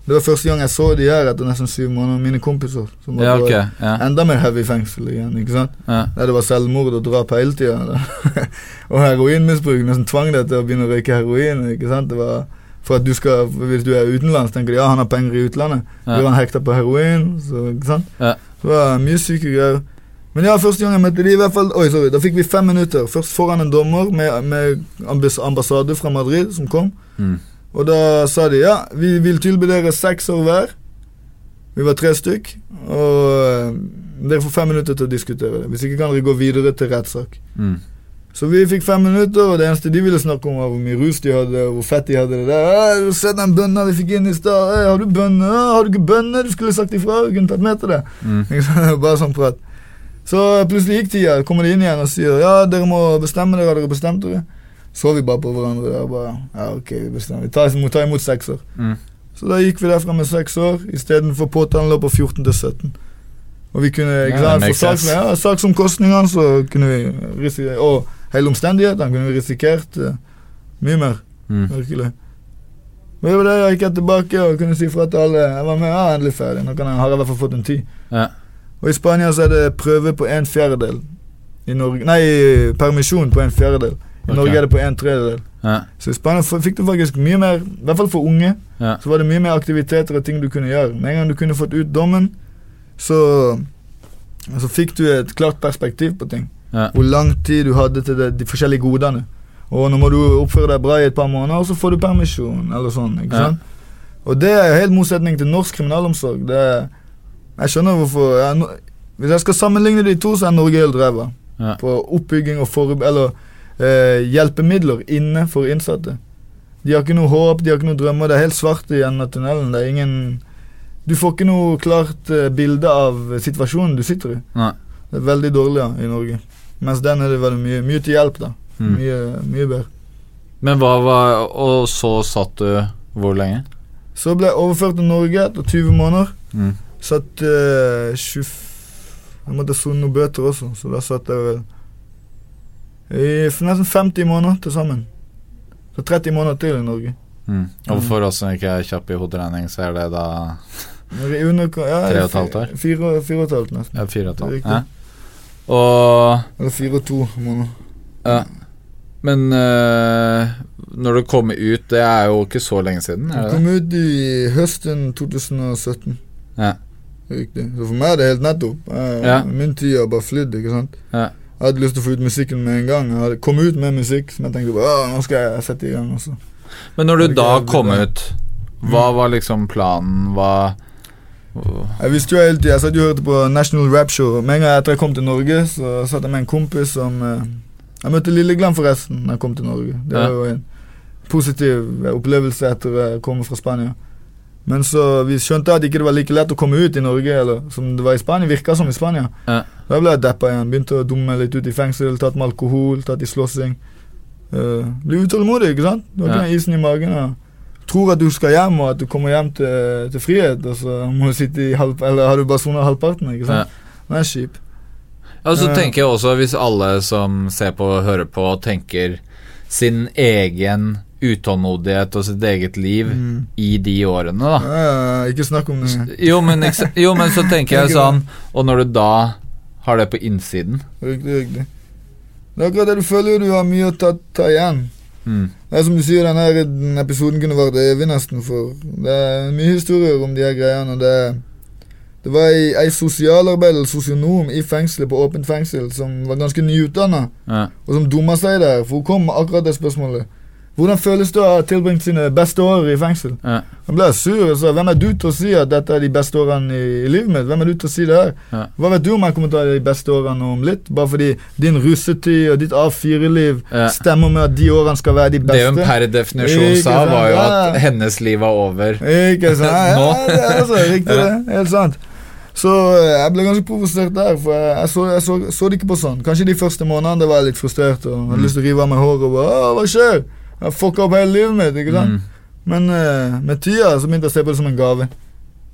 Det var første gang jeg så de her etter nesten syv måneder. Mine kompiser. Som var Ja, okay. Ja. Enda mer heavy fengsel igjen. ikke sant? Ja. Der det var selvmord og drap hele tida. og heroinmisbruk. Nesten tvang deg til å begynne å røyke heroin. ikke sant? Det var for at du skal, Hvis du er utenlands, tenker de ja, han har penger i utlandet. Ja. Blir han hekta på heroin? Så, ikke sant? Ja. Det var mye syke greier. Men ja, første gang jeg møtte de i hvert fall Oi, sorry, Da fikk vi fem minutter. Først foran en dommer med, med ambassade fra Madrid som kom. Mm. Og da sa de ja, vi vil tilby dere seks år hver. Vi var tre stykk. Og eh, dere får fem minutter til å diskutere det. Hvis ikke kan dere gå videre til rettssak. Mm. Så vi fikk fem minutter, og det eneste de ville snakke om, var hvor mye rus de hadde, og hvor fett de hadde det der. Se den bønna vi fikk inn i stad. Har du bønner? Har du ikke bønner? Du skulle sagt ifra. Vi kunne tatt med til det. Mm. Bare sånn prat. Så plutselig gikk tida, kommer de inn igjen og sier ja, dere må bestemme dere, har dere bestemt dere? Så vi bare på hverandre der. Bare, ja, ok, vi bestemmer. Vi tar, må ta imot seks år. Mm. Så da gikk vi derfra med seks år, istedenfor påtalen lå på 14 til 17. Og vi kunne ikke sant, for saksomkostningene, så kunne vi risikere hele omstendighetene kunne risikert uh, mye mer. Mm. Virkelig. Men det var det jeg gikk tilbake og kunne si fra til alle Jeg var med, ja, endelig ferdig. Nå jeg, har jeg i hvert fall fått en tid. Ja. Og i Spania så er det prøve på en fjerdedel. I Norge Nei, permisjon på en fjerdedel. I okay. Norge er det på en tredjedel. Ja. Så i Spania fikk du faktisk mye mer, i hvert fall for unge, Ja. så var det mye mer aktiviteter og ting du kunne gjøre. Med en gang du kunne fått ut dommen, så, så fikk du et klart perspektiv på ting. Ja. Hvor lang tid du hadde til det, de forskjellige godene. Og nå må du oppføre deg bra i et par måneder, og så får du permisjon, eller sånn. ikke Ja. sant? Og det er helt motsetning til norsk kriminalomsorg. Det jeg skjønner hvorfor jeg, no- Hvis jeg skal sammenligne de to, så er Norge helt ræva. Ja. På oppbygging og forbe- eller eh, hjelpemidler inne for innsatte. De har ikke noe håp, de har ikke noe drømmer. Det er helt svart i enden av tunnelen. Det er ingen Du får ikke noe klart eh, bilde av situasjonen du sitter i. Nei. Det er veldig dårlig ja, i Norge. Mens den er det veldig mye, mye til hjelp, da. Mm. Mye, mye bedre. Men hva var Og så satt du hvor lenge? Så ble jeg overført til Norge etter 20 måneder. Mm. Satt eh, 20 Jeg måtte sone noen bøter også, så da satt jeg vel i nesten 50 måneder til sammen. Så 30 måneder til i Norge. Mm. Og for oss som ikke er kjappe i hoderegning, så er det da Tre og et halvt år? Fire og et halvt nesten. ja, fire og et halvt. Og Eller fire og to måneder. ja. Men uh, når du kommer ut, det er jo ikke så lenge siden, er det kom ut i høsten 2017. Ja. Riktig. Så for meg er det helt nettopp. Jeg, Ja. Min tid har bare flydd, ikke sant. Ja. Jeg hadde lyst til å få ut musikken med en gang. Jeg hadde kommet ut med musikk som jeg tenkte bare, nå skal jeg sette i gang. Også. Men når du da kom ut, hva var liksom planen? Hva Jeg visste jo hele tiden, jeg satt jo og hørte på National Rap Show. Med en gang etter jeg kom til Norge, så satt jeg med en kompis som eh, Jeg møtte Lillegland forresten da jeg kom til Norge. Det var jo en positiv eh, opplevelse etter jeg kom fra Spania. Men så vi skjønte at ikke det var like lett å komme ut i Norge eller som det var i Spania. Virka som i Spania. Ja. Da ble jeg deppa igjen. Begynte å dumme litt ut i fengsel. Tatt med alkohol, tatt i slåssing. Uh, blir utålmodig, ikke sant? Du har ikke den isen i magen. Og tror at du skal hjem, og at du kommer hjem til, til frihet, og så må du sitte i halv... Eller har du bare sona halvparten, ikke sant? Den er kjip. Ja, så Ja. tenker jeg også, hvis alle som ser på og hører på, tenker sin egen utålmodighet og sitt eget liv Mm. i de årene, da. Ja, ikke snakk om det. Jo men, jo, men så tenker jeg sånn Og når du da har det på innsiden Riktig, riktig. Det er akkurat det du føler du har mye å ta, ta igjen. Mm. Det er som du sier, denne episoden kunne vært evig nesten, for det er mye historier om de her greiene, det Det var ei, ei sosialarbeider, sosionom, i fengselet, på åpent fengsel, som var ganske nyutdanna, ja. og som dumma seg der, for hun kom med akkurat det spørsmålet. Hvordan føles det å ha tilbringt sine beste år i fengsel? Ja. Han ble sur og sa hvem er du til å si at dette er de beste årene i, i livet mitt? Hvem er du til å si det her? Ja. Hva vet du om jeg kommer til å ha de beste årene om litt? Bare fordi din russetid og ditt A4-liv Ja. stemmer med at de årene skal være de beste. Det hun per definisjon Ikke sa, sant? var jo Ja. at hennes liv var over. Ikke sant? Ja, Nå. ja, det er altså riktig det. Helt sant. Så eh, jeg ble ganske provosert der, for jeg, jeg, så, jeg så, så det ikke på sånn. Kanskje de første månedene det var jeg litt frustrert og hadde Mm. lyst til å rive av meg håret og bare hva skjer? Jeg fucka opp hele livet mitt, ikke sant? Mm. Men uh, med tida så begynte jeg å se på det som en gave.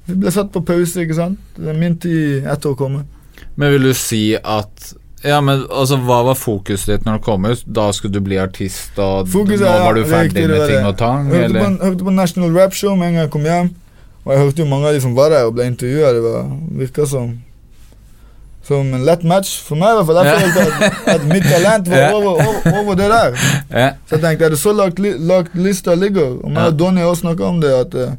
Vi ble satt på pause, ikke sant? Det er min tid etter å komme. Men vil du si at Ja, men altså, hva var fokuset ditt når du kom ut? Da skulle du bli artist, og Fokuset nå var du ferdig med ting og tang, Jeg hørte på, hørte på National Rap Show med en gang jeg kom hjem. Og jeg hørte jo mange av de som var der og ble intervjua. Det var, virka som Som en lett match for meg, i hvert fall. Jeg følte at, at mitt talent var over, over, over det der. Ja. Så jeg tenkte, er det så lagt, lagt lista ligger? Og meg og Donny har snakka om det, at uh,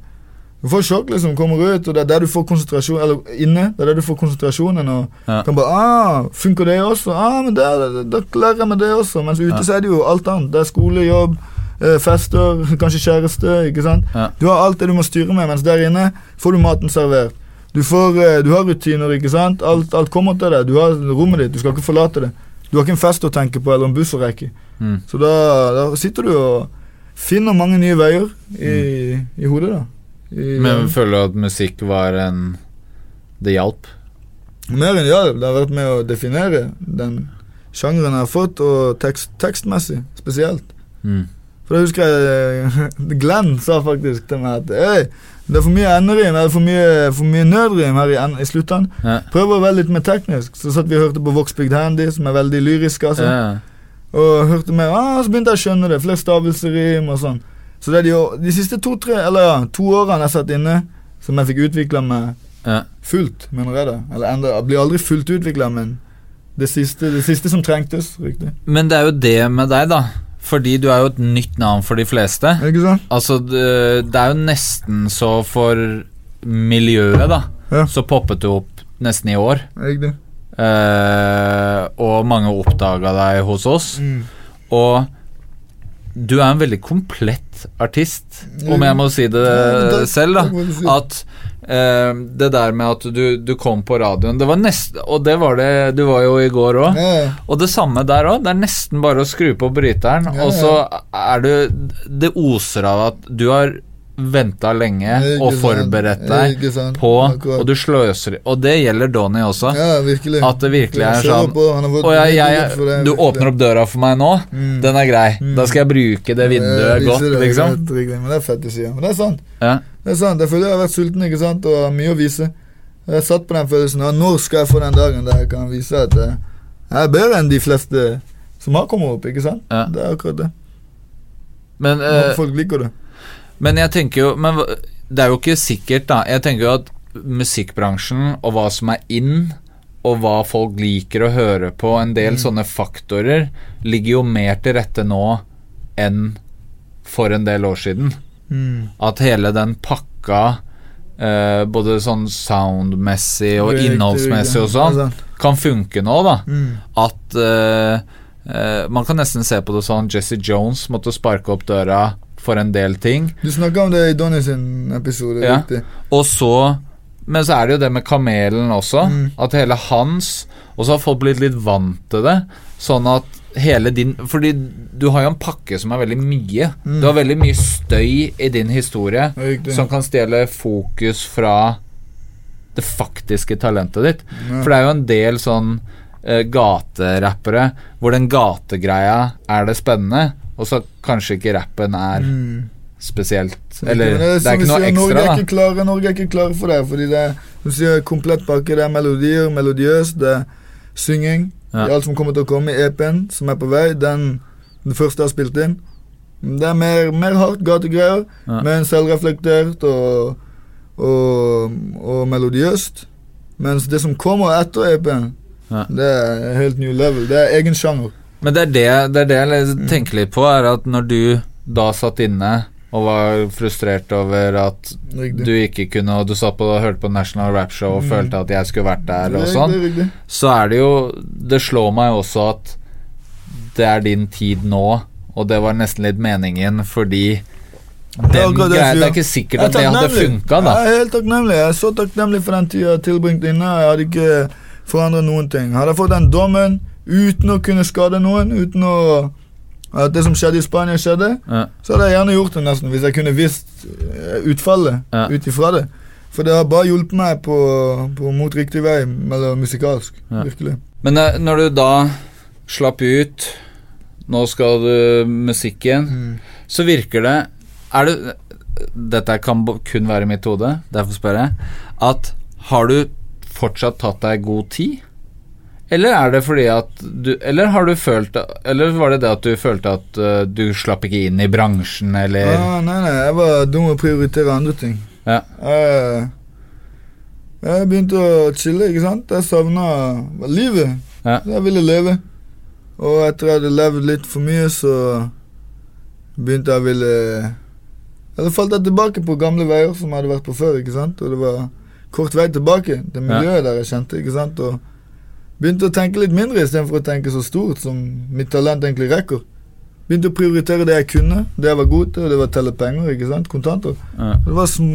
du får sjokk liksom, kommer ut, og det er der du får konsentrasjon Eller inne, det er der du får konsentrasjonen. Og Ja. kan bare ah, Funker det også? Ah, men der, da klarer jeg meg det også. Mens ute Ja. så er det jo alt annet. Det er skole, jobb, eh, fester, kanskje kjæreste. Ikke sant? Ja. Du har alt det du må styre med, mens der inne får du maten servert. Du, får, eh, du har rutiner, ikke sant? Alt, alt kommer til deg. Du har rommet ditt, du skal ikke forlate det. Du har ikke en fest å tenke på eller en buss å rekke. Mm. Så da, da sitter du og finner mange nye veier i, i hodet, da. I, Men føler du at musikk var en Det hjalp? Mer enn ja, det har vært med å definere den sjangeren jeg har fått, og tekst, tekstmessig spesielt. Mm. For da husker jeg Glenn sa faktisk til meg at Øy, det er for mye enderim, eller for mye, for mye nødrim her i, i slutten. Ja. Prøver å være litt mer teknisk. Så satt vi og hørte på Voxbygd Handy, som er veldig lyrisk, altså. Ja. Og hørte mer, ah, så begynte jeg å skjønne det. Flere stavelserim og sånn. Så det er de, de siste to-tre, eller ja, to årene jeg satt inne, som jeg fikk utvikla meg Ja. fullt, mener jeg det. Eller enda, jeg blir aldri fullt utvikla, men det siste, det siste som trengtes. Riktig. Men det er jo det med deg, da. Fordi du er jo et nytt navn for de fleste. Ikke sant? Altså, det, det er jo nesten så for miljøet, da, Ja. så poppet du opp nesten i år. Riktig. Uh, og mange oppdaga deg hos oss. Mm. Og du er en veldig komplett artist, om jeg må si det selv, da. at eh, det der med at du, du kom på radioen Det var nesten Og det var det Du var jo i går òg. Ja, Og det samme der òg. Det er nesten bare å skru på bryteren, Ja, og så er du Det oser av at du har venta lenge og forberedt deg på. Og du sløser Og det gjelder Donny også. ja, virkelig. At det virkelig er sånn Og jeg, jeg, du åpner opp døra for meg nå. Mm. Den er grei. Da skal jeg bruke det vinduet godt, liksom. Men det er fett å si. Men det er sant. Det er sant, Jeg føler jeg har vært sulten ikke sant, og har mye å vise. Jeg har satt på den følelsen ja, Når skal jeg få den dagen der jeg kan vise at eh, jeg er bedre enn de fleste som har kommet opp? ikke sant? Ja. Det er akkurat det. Men, eh, folk liker det. men jeg tenker jo Men det er jo ikke sikkert, da. Jeg tenker jo at musikkbransjen og hva som er in, og hva folk liker å høre på, en del sånne faktorer, ligger jo mer til rette nå enn for en del år siden. Mm. At hele den pakka, eh, både sånn soundmessig og innholdsmessig og sånn, kan funke nå, da. Mm. At eh, eh, Man kan nesten se på det sånn Jesse Jones måtte sparke opp døra for en del ting. Du snakka om det i Donny sin episode. Ja. riktig. Og så Men så er det jo det med kamelen også. Mm. At hele hans Og så har folk blitt litt vant til det. Sånn at hele din Fordi du har jo en pakke som er veldig mye. Mm. Du har veldig mye støy i din historie som kan stjele fokus fra det faktiske talentet ditt. Ja. For det er jo en del sånn uh, gaterappere hvor den gategreia er det spennende, og så kanskje ikke rappen er Mm. spesielt Eller det er, som vi ikke noe sier, Norge ekstra, er ikke klare, Norge er ikke klare for det. Fordi det er som sier, komplett pakke. Det er melodier, melodiøst, det er synging. Ja. Det er alt som kommer til å komme i EP-en, som er på vei. Den, den første jeg har spilt inn. Det er mer, mer hardt gategreier, Ja. men selvreflektert og, og, og melodiøst. Mens det som kommer etter EP-en, Ja. det er helt new level. Det er egen sjanger. Men det er det, det, er det jeg Mm. tenker litt på, er at når du da satt inne og var frustrert over at du ikke kunne Og du satt på og hørte på National Rap Show og Mm. følte at jeg skulle vært der og sånn, så er det jo Det slår meg også at det er din tid nå, og det var nesten litt meningen fordi Det er det er ikke sikkert at det hadde funka, da. Jeg er helt takknemlig. Jeg er så takknemlig for den tida jeg tilbringte inne. Jeg hadde ikke forandret noen ting. Hadde jeg fått den dommen uten å kunne skade noen, uten å at det som skjedde i Spania, skjedde, Ja. så hadde jeg gjerne gjort det nesten, hvis jeg kunne visst eh, utfallet Ja. ut ifra det. For det har bare hjulpet meg på, på mot riktig vei, eller musikalsk. Ja. Virkelig. Men eh, når du da slapp ut Nå skal du musikk igjen. Mm. Så virker det Er det Dette kan kun være i mitt hode, derfor spør jeg. At har du fortsatt tatt deg god tid? Eller er det fordi at du Eller har du følt Eller var det det at du følte at uh, du slapp ikke inn i bransjen, eller Ah, nei, nei, jeg var dum og prioritere andre ting. Ja. Jeg, jeg begynte å chille, ikke sant. Jeg savna livet. Ja. Jeg ville leve. Og etter jeg hadde levd litt for mye, så begynte jeg å ville Eller falt jeg tilbake på gamle veier som jeg hadde vært på før, ikke sant. Og det var kort vei tilbake. Det miljøet der jeg kjente, ikke sant. Og begynte å tenke litt mindre istedenfor å tenke så stort som mitt talent egentlig rekker. Begynte å prioritere det jeg kunne, det jeg var god til, og det var å telle penger, ikke sant. Kontanter. Ja. Det var som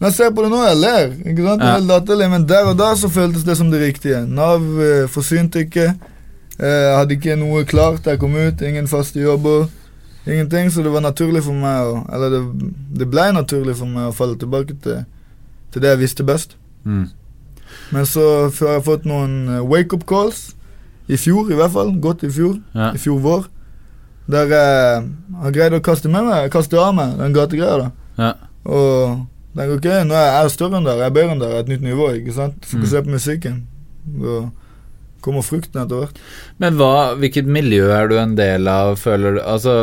Når jeg ser på det nå, jeg ler. Ikke sant? Ja. latterlig, men der og da så føltes det som det riktige. Nav eh, forsynte ikke. Eh, Jeg hadde ikke noe klart da jeg kom ut. Ingen faste jobber. Ingenting, så det var naturlig for meg å Eller det, det ble naturlig for meg å falle tilbake til, til det jeg visste best. Mm. Men så før jeg har fått noen eh, wake-up calls, i fjor i hvert fall, godt i fjor, Ja. i fjor vår, Der jeg har greid å kaste med meg, kaste av meg den gategreia. da. Ja. Og tenker ok, nå er jeg større enn der, jeg er bedre enn der, et nytt nivå. ikke sant? Fokuser på musikken. Da kommer frukten etter hvert. Men hva, hvilket miljø er du en del av, føler du? Altså,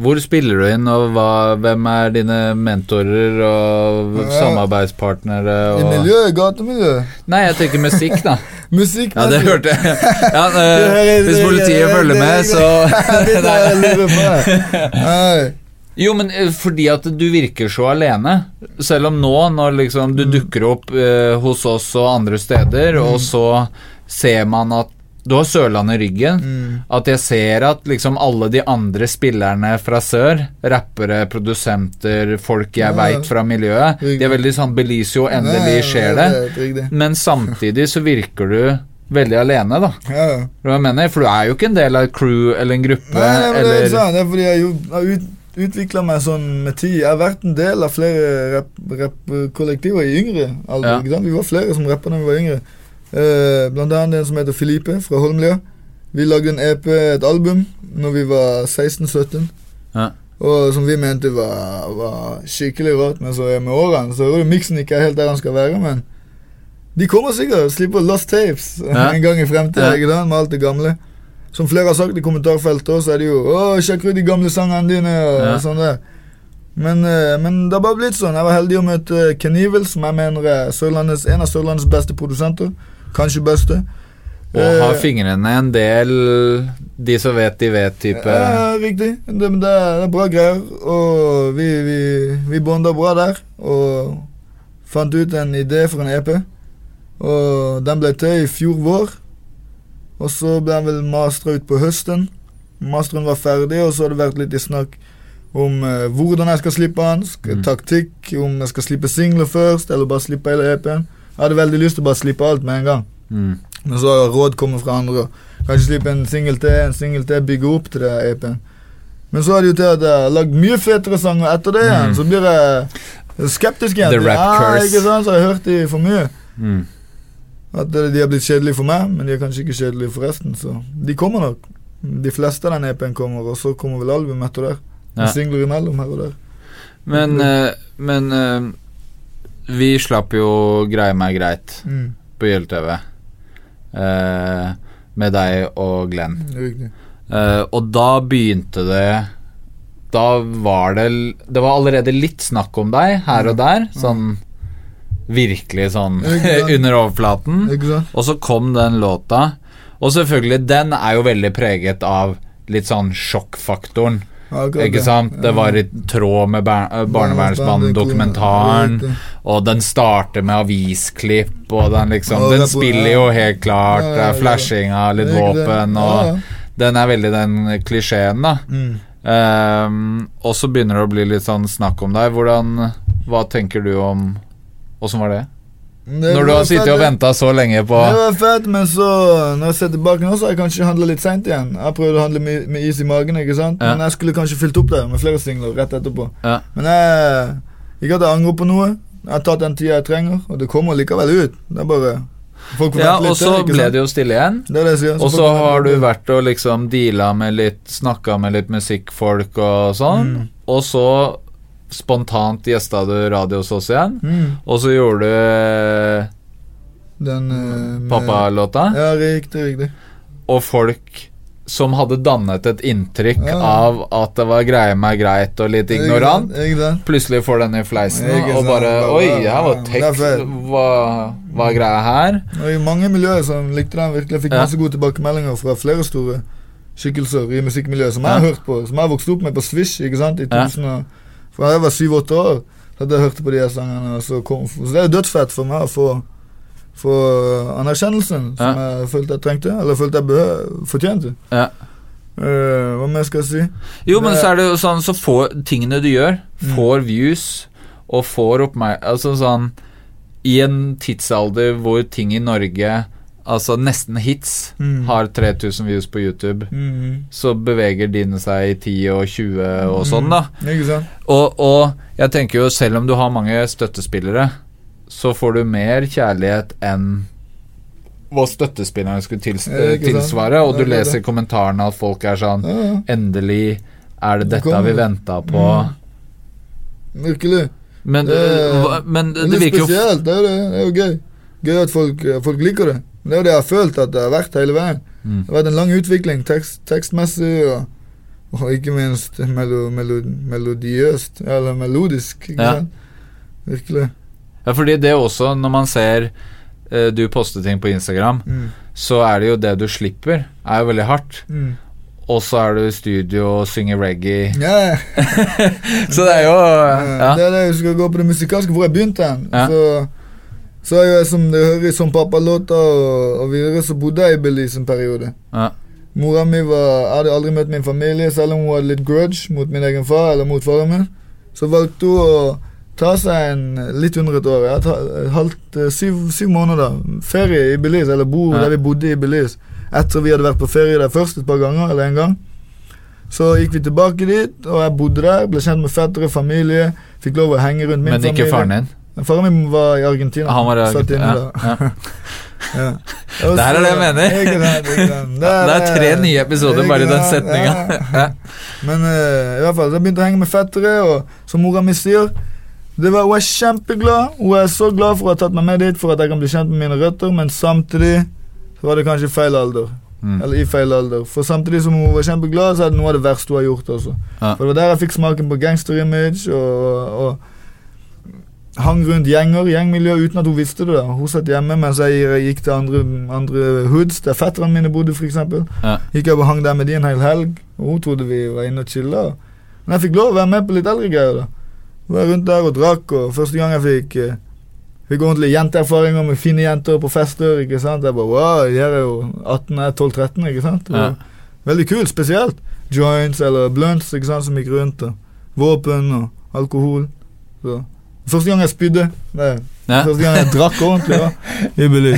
hvor spiller du inn, og hva, hvem er dine mentorer og Ja. samarbeidspartnere? I Og... miljøet, gatemiljøet. Nei, jeg tenker musikk, da. Musikk Ja, det hørte jeg. Ja, Det eh, hvis politiet det- følger med, så Det. Nei. Jo, men eh, fordi at du virker så alene. Selv om nå, når liksom du dukker opp eh, hos oss og andre steder, og så ser man at du har Sørlandet i ryggen. At jeg ser at liksom alle de andre spillerne fra sør, rappere, produsenter, folk jeg Ja. veit fra miljøet, de er veldig sånn Belicio, endelig skjer det. det. Men samtidig så virker du veldig alene, da. Ja. Hva jeg mener, For du er jo ikke en del av et crew eller en gruppe, Nei, nei, men det, er eller sant. det er fordi jeg har ut, utvikla meg sånn med tid. Jeg har vært en del av flere rappkollektiver i yngre alder. Ja. Vi var flere som rappa da vi var yngre. Eh, blant annet en som heter Filipe fra Holmlia. Vi lagde en EP, et album, når vi var 16-17. Ja. Og som vi mente var, var skikkelig rått. Men så er med årene så er miksen ikke helt der han skal være. Men de kommer sikkert. Slipper Lost Tapes Ja. en gang i fremtiden ikke med alt det gamle. Som flere har sagt i kommentarfeltet så er det jo 'Å, sjekk ut de gamle sangene dine', og Ja. sånn der. Men, eh, men det har bare blitt sånn. Jeg var heldig å møte Ken Evil, som jeg mener er en av Sørlandets beste produsenter. Kanskje beste. Og har Eh, fingrene en del De som vet, de vet-type Ja, riktig. Det, det, er bra greier. Og vi, vi, vi bonda bra der. Og fant ut en idé for en EP. Og den ble til i fjor vår. Og så ble den vel mastra ut på høsten. Masteren var ferdig, og så har det vært litt i snakk om eh, hvordan jeg skal slippe den. Mm. Taktikk, om jeg skal slippe singler først, eller bare slippe hele EP-en. Jeg hadde veldig lyst til å bare slippe alt med en gang. mm. Men så har råd kommet fra andre. Kanskje slippe en singel til, en singel til, bygge opp til det EP-en. Men så er det jo til at jeg har lagd mye fetere sanger etter det igjen. Mm. Så blir jeg skeptisk igjen. The rap curse. Ja, Ikke sant? Så har jeg hørt de for mye. Mm. At eh, de har blitt kjedelige for meg, men de er kanskje ikke kjedelige for resten. Så de kommer nok. De fleste av den EP-en kommer, og så kommer vel albumet etter der. Ja. singler imellom her og der. Men, eh, men eh, vi slapp jo Greie meg greit Mm. på YLTV. eh, med deg og Glenn. Eh, og da begynte det Da var det Det var allerede litt snakk om deg her og der. Sånn virkelig sånn under overflaten. Og så kom den låta. Og selvfølgelig, den er jo veldig preget av litt sånn sjokkfaktoren. Akkurat Ikke sant? Det var i tråd med bar Barnevernsbanen-dokumentaren. Og den starter med avisklipp, og den liksom Den er spiller jo helt klart. Det er flashing av litt våpen, og den er veldig den klisjeen, da. Mm. Ehm, og så begynner det å bli litt sånn snakk om deg. Hvordan Hva tenker du om Åssen var det? Når du har sittet og venta så lenge på Det var fett, men så Når jeg ser tilbake nå, så har jeg kanskje handla litt seint igjen. Jeg prøvde å handle med, med is i magen, ikke sant? Ja. men jeg skulle kanskje fylt opp det med flere singler rett etterpå. Ja. Men jeg Ikke at jeg angrer på noe. Jeg har tatt den tida jeg trenger, og det kommer likevel ut. Det er bare Folk Ja, og så ble det jo stille igjen. Det det sier. Og så har du vært og liksom deala med litt Snakka med litt musikkfolk og sånn. Mm. Og så spontant gjesta du radio hos oss igjen. Mm. Og så gjorde du Den uh, pappalåta. Ja, riktig, riktig. Og folk som hadde dannet et inntrykk Ja. av at det var greie meg greit og litt ignorant, Ikke sant? plutselig får den i fleisen og bare Oi, her var tekst. Hva, hva er greia her? Og i mange miljøer som likte den virkelig. Jeg fikk Ja. masse gode tilbakemeldinger fra flere store skikkelser i musikkmiljøet som jeg har hørt på. Som jeg har vokst opp med på Swish ikke sant, i Ja. 1000 og, Fra jeg var syv-åtte år. Hadde jeg hørt på de her sangene. Så, kom, så det er jo dødsfett for meg å få, få anerkjennelsen som jeg følte jeg trengte. Eller følte jeg behø- fortjente. Ja. Uh, hva mer skal jeg si? Jo, men Det- så er det jo sånn Så får tingene du gjør, Mm. får views og får oppmerksomhet Altså sånn I en tidsalder hvor ting i Norge Altså nesten hits Mm. har 3000 views på YouTube, Mm. så beveger dine seg i 10 og 20 og sånn, da. Sant? Og, og jeg tenker jo, selv om du har mange støttespillere, så får du mer kjærlighet enn hva støttespillerne skulle tils sant? tilsvare, og du er leser i kommentarene at folk er sånn. Endelig er det Det dette vi venta på. Mm. Virkelig. Men, Det men Det det virker jo. Det er jo gøy. Gøy at folk, folk liker det. Det er jo det jeg har følt at det har vært hele veien. Mm. Det har vært en lang utvikling tekst, tekstmessig og, og ikke minst melo, melo, melodiøst, eller melodisk. Ikke Ja. sant? Virkelig. Ja, fordi det også, når man ser eh, du poster ting på Instagram, Mm. så er det jo det du slipper, er jo veldig hardt. Mm. Og så er du i studio og synger reggae. Yeah. Så det er jo ja. Det er det jeg skal gå på det musikalske, hvor jeg begynte hen. Ja. Så, så er jo jeg som det hører i som pappa-låter og, og videre, så bodde jeg i Belize en periode. Ja. Mora mi var, hadde aldri møtt min familie, selv om hun hadde litt grudge mot min egen far eller mot faren min. Så valgte hun å ta seg en litt under et år, ja, halvt, eh, syv, syv måneder ferie i Belize, eller bo Ja. der vi bodde i Belize. Etter vi hadde vært på ferie der først et par ganger, eller en gang. Så gikk vi tilbake dit, og jeg bodde der, ble kjent med fettere, familie. Fikk lov å henge rundt min familie. Men familie. ikke faren din. Faren min var i Argentina. Han var i Argentina. Ja, ja. Her er det jeg mener. Det er tre nye episoder bare i den setninga. Men eh, i hvert fall, så jeg begynte å henge med fettere, og som mora mi sier det var, Hun er kjempeglad. Hun er så glad for å ha tatt meg med dit for at jeg kan bli kjent med mine røtter, men samtidig så var det kanskje feil alder. Mm. Eller i feil alder. For samtidig som hun var kjempeglad, så er det noe av det verste hun har gjort også. For det var der jeg fikk smaken på gangsterimage og, og hang rundt gjenger, gjengmiljø, uten at hun visste det. da Hun satt hjemme mens jeg gikk til andre, andre hoods, der fetterne mine bodde, f.eks. Ja. Gikk jeg og hang der med de en hel helg, og hun trodde vi var inne og chilla. Men jeg fikk lov å være med på litt eldre greier. da Var rundt der og drakk, og første gang jeg fikk eh, Fikk ordentlige jenteerfaringer med fine jenter på fester. ikke sant Jeg bare wow, de her er jo 18, jeg er 12-13, ikke sant Ja. Veldig kult, spesielt. Joints eller blunts ikke sant som gikk rundt. Og våpen og alkohol. Så Første gang jeg spydde. Ja. Første gang jeg drakk ordentlig. Ja. I.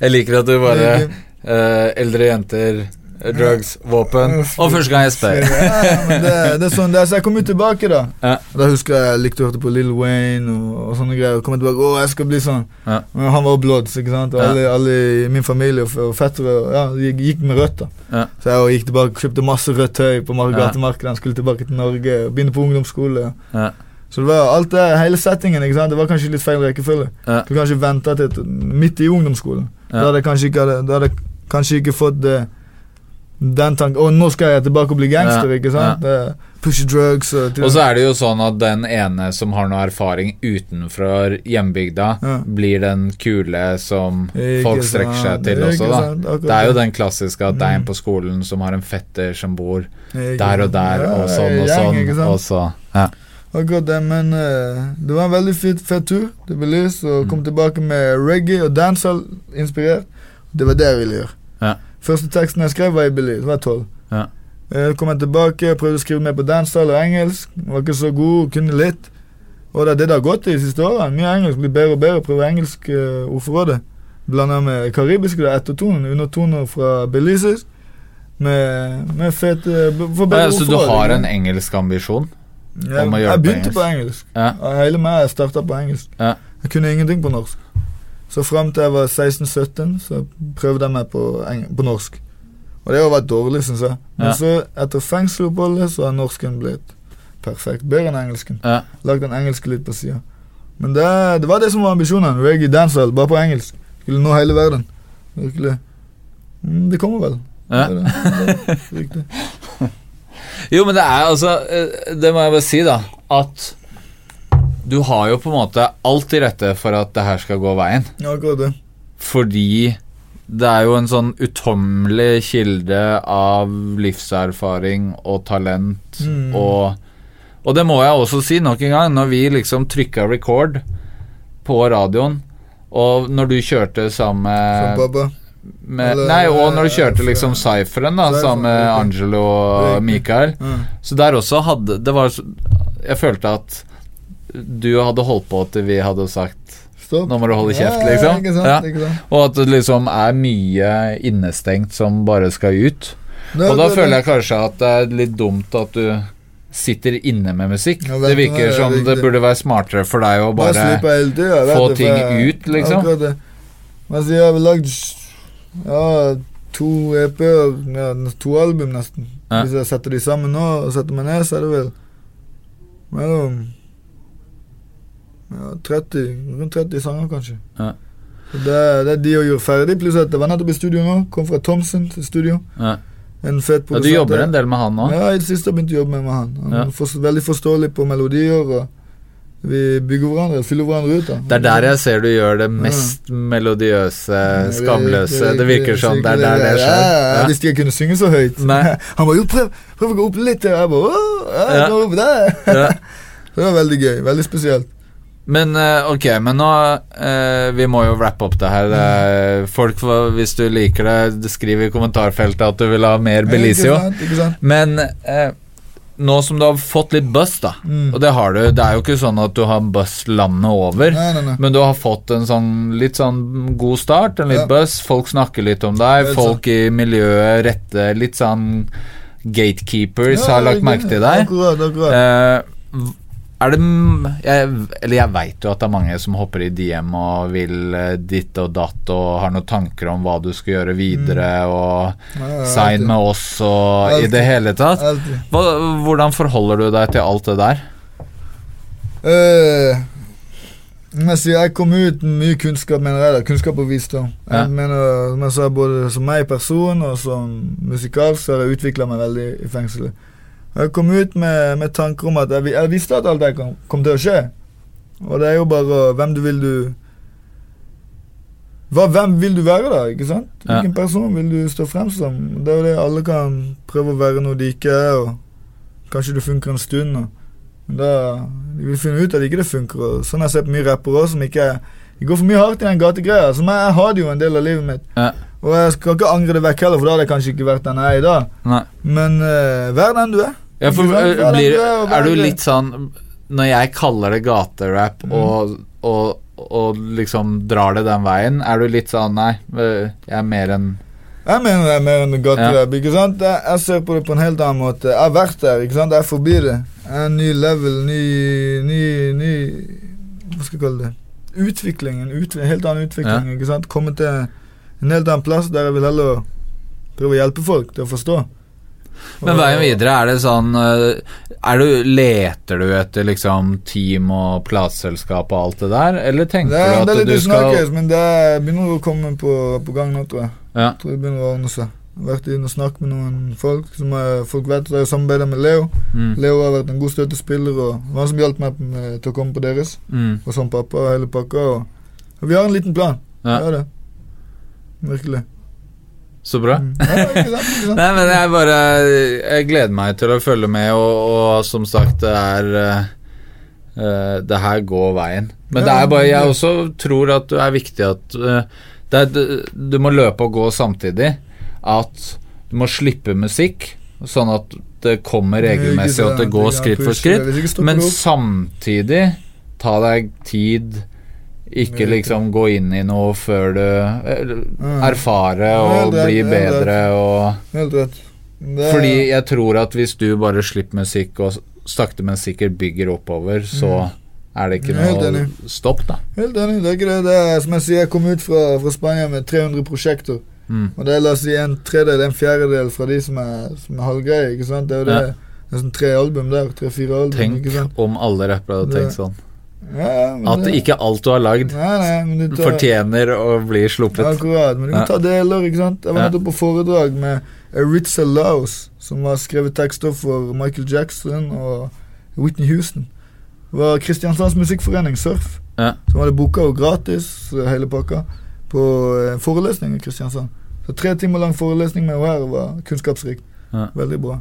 Jeg liker at du bare eh, Eldre jenter, eh, drugs, våpen Og første gang jeg spør. Ja, men det, det er sånn det er, Så jeg kom jo tilbake, da. Ja. Da husker jeg jeg likte å høre på Lil Wayne og, og sånne greier. Og kom tilbake, å, jeg skal bli sånn. Ja. Men han var jo Bloods, ikke sant. Og alle, alle i min familie og, og fettere ja, gikk, med rødt. da. Så jeg gikk tilbake kjøpte masse rødt tøy på gatemarkedet. Skulle tilbake til Norge begynne på ungdomsskole. Ja. Så det var alt det, hele settingen ikke sant? Det var kanskje litt feil rekkefølge. Ja. Du kanskje venta til midt i ungdomsskolen. Ja. Da hadde jeg kanskje ikke, hadde, kanskje ikke fått det, den tanken Å, nå skal jeg tilbake og bli gangster, Ja. ikke sant? Ja. pushe drugs og Og så er det jo sånn at den ene som har noe erfaring utenfor hjembygda, Ja. blir den kule som Ikke folk strekker seg til også, da. sant, Det er jo den klassiske at det er en Mm. på skolen som har en fetter som bor der og der, og sånn og gjeng, ikke sånn, sant? og så Ja. Akkurat det, men uh, det var en veldig fet, fet tur til Belize, og Mm. kom tilbake med reggae og dancehall inspirert. Det var det jeg ville gjøre. Ja. Første teksten jeg skrev, var i Belize. var tolv. Ja. Eh, kom jeg tilbake, prøvde å skrive mer på dancehall og engelsk. Var ikke så god, kunne litt. Og det er det det har gått i de siste årene. Mye engelsk, blir bedre og bedre. Prøver engelsk uh, ordforrådet. Blanda med karibiske, det er ettertoner, undertoner fra Belize. Med, med fete uh, Ja, så du har en engelsk ambisjon? Jeg, jeg begynte på engelsk. Ja. Hele meg starta på engelsk. Ja. Jeg kunne ingenting på norsk. Så fram til jeg var 16-17, så prøvde jeg meg på, på norsk. Og det har vært dårlig, syns jeg. Men Ja. så, etter fengseloppholdet, så har norsken blitt perfekt. Bedre enn engelsken. Ja. Lagd den engelske litt på sida. Men det, det var det som var ambisjonen. Reggae dancehall, bare på engelsk. Skulle nå hele verden. Virkelig. Mm, det kommer vel. Ja. Det det. Det. Jo, men det er altså eh, Det må jeg bare si, da. At du har jo på en måte alt til rette for at det her skal gå veien. Ja, det. Fordi det er jo en sånn utommelig kilde av livserfaring og talent Mm. og Og det må jeg også si nok en gang, når vi liksom trykka record på radioen, og når du kjørte sammen med. Med Eller- Nei, og når du kjørte liksom Cypheren, da, sammen med. Angelo og Michael. Mikael, så der også hadde Det var Jeg følte at du hadde holdt på til vi hadde sagt Stopp. Nå må du holde kjeft, Ja, liksom. Ikke sant, Ja. Og at det liksom er mye innestengt som bare skal ut. Det- Og da det- føler jeg kanskje at det er litt dumt at du sitter inne med musikk. Ja, det virker det som det burde være smartere for deg å Bare bare tida. få ting ut, liksom. Akkurat det. Altså, jeg har lagd Ja, to EP-er, ja, to album nesten. Ja. Hvis jeg setter de sammen nå og setter meg ned, så er det vel mellom ja, 30, rundt 30 sanger, kanskje. Ja. Det, det er de å gjøre ferdig, pluss at det var nettopp i studio nå. Kom fra Thomsen til studio. Ja. En fet Ja, du jobber en del med han nå? Ja, i det siste har jeg begynt å jobbe med han. Han Ja. er for, veldig forståelig på melodier, og vi bygger hverandre, fyller hverandre ut. da. Det er der jeg ser du gjør det mest melodiøse, skamløse. Det virker sånn. Det er der det Ja, skjer. ja, Hvis jeg kunne synge så høyt. Nei. Han bare jo, prøv, prøv å gå opp litt. til». Jeg bare «Åh, ja, Ja. opp der. Ja. Det var veldig gøy. Veldig spesielt. Men eh, ok, men nå eh, Vi må jo wrappe opp det her. Er- folk, hvis du liker det, skriv i kommentarfeltet at du vil ha mer Belizio. Ikke. Men eh, nå som du har fått litt buzz, da, Mm. og det har du Det er jo ikke sånn at du har buzz landet over, Nei, nei, nei. men du har fått en sånn litt sånn god start, en litt Ja. buzz. Folk snakker litt om deg, folk folk i miljøet rette Litt sånn gatekeepers Ja, har lagt merke til deg. Akkurat, akkurat. Eh, er det jeg, Eller jeg veit jo at det er mange som hopper i DM og vil eh, ditt og datt og har noen tanker om hva du skal gjøre videre, og Mm. Ja, ja, sign med oss og i det hele tatt. Hva, hvordan forholder du deg til alt det der? Uh, men jeg kom ut med mye kunnskap, mener jeg. da, Kunnskap og visdom. Ja. Jeg mener, som jeg sa, både som meg person og som musikalsk, så har jeg utvikla meg veldig i fengselet. Jeg kom ut med, med tanker om at jeg, jeg visste at alt det kom, kom til å skje. Og det er jo bare hvem du vil du hva, Hvem vil du være, da? ikke sant? Ja. Hvilken person vil du stå frem som? Det er jo det alle kan prøve å være noe de ikke er, og kanskje det funker en stund. Og, da de vil finne ut at ikke det funker. Og sånn har jeg sett mye rappere som ikke De går for mye hardt i den gategreia. Som jeg, jeg har det jo en del av livet mitt. Ja. Og jeg skal ikke angre det vekk heller, for da hadde jeg kanskje ikke vært den jeg er i dag. Nei. Men uh, vær den du er. Ja, for, eh, Vær den blir, du og er du litt sånn Når jeg kaller det gaterap Mm. og, og, og liksom drar det den veien, er du litt sånn Nei, eh, jeg er mer enn Jeg mener det er mer enn gaterap. ikke sant? Jeg, jeg ser på det på en helt annen måte. Jeg har vært der. ikke sant? Jeg er forbi det. Jeg er en ny level, ny, ny, ny Hva skal jeg kalle det? Utvikling. En utvi helt annen utvikling. ikke sant? Komme til en helt annen plass der jeg vil heller prøve å hjelpe folk til å forstå. Men veien videre, er det sånn eh, er du, Leter du etter liksom team og plateselskap og alt det der, eller tenker Det er, du det er at litt du skal usnakkes, men det er- begynner å komme på, på gang nå, tror jeg. Ja. Tror det begynner å ordne seg. Vært inne og snakket med noen folk. Som er, folk vet at jeg samarbeider med Leo. Mm. Leo har vært en god støttespiller, og var som hjalp meg med, til å komme på deres. Mm. Og som pappa og hele pakka. Og, og vi har en liten plan. Ja. Det er det. Virkelig. Så bra. Mm. Ja, ikke sant, ikke sant? Nei, men jeg bare Jeg gleder meg til å følge med, og, og som sagt, det er eh, Det her går veien. Men det er bare Jeg også tror at det er viktig at uh, det er, Du må løpe og gå samtidig. At du må slippe musikk, sånn at det kommer regelmessig, og at det går skritt for skritt. Men samtidig, ta deg tid. Ikke liksom gå inn i noe før du Mm. Erfare og rett, bli bedre og Helt rett. Fordi jeg tror at hvis du bare slipper musikk og sakte, men sikkert bygger oppover, så er det ikke noe stopp, da. Helt enig. Det er ikke det. det er, som jeg sier, jeg kom ut fra, fra Spania med 300 prosjekter. Mm. Og det er la oss si en tredel, en fjerdedel fra de som er, som er halvgreie. ikke sant? Det er jo det. Ja. Nesten tre album der. Tre-fire album. Tenk om alle rappere hadde tenkt sånn. Ja, At det- ikke alt du har lagd, Nei, nei, du tar, fortjener å bli sluppet. Akkurat. Men du kan Ja. ta deler, ikke sant. Jeg var nettopp på foredrag med Ritza Laos, som har skrevet tekster for Michael Jackson og Whitney Houston. Det var Kristiansands Musikkforening, Surf, Ja. som hadde booka henne gratis, hele pakka, på eh, forelesning i Kristiansand. Så tre timer lang forelesning med henne her var kunnskapsrikt. Ja. Veldig bra.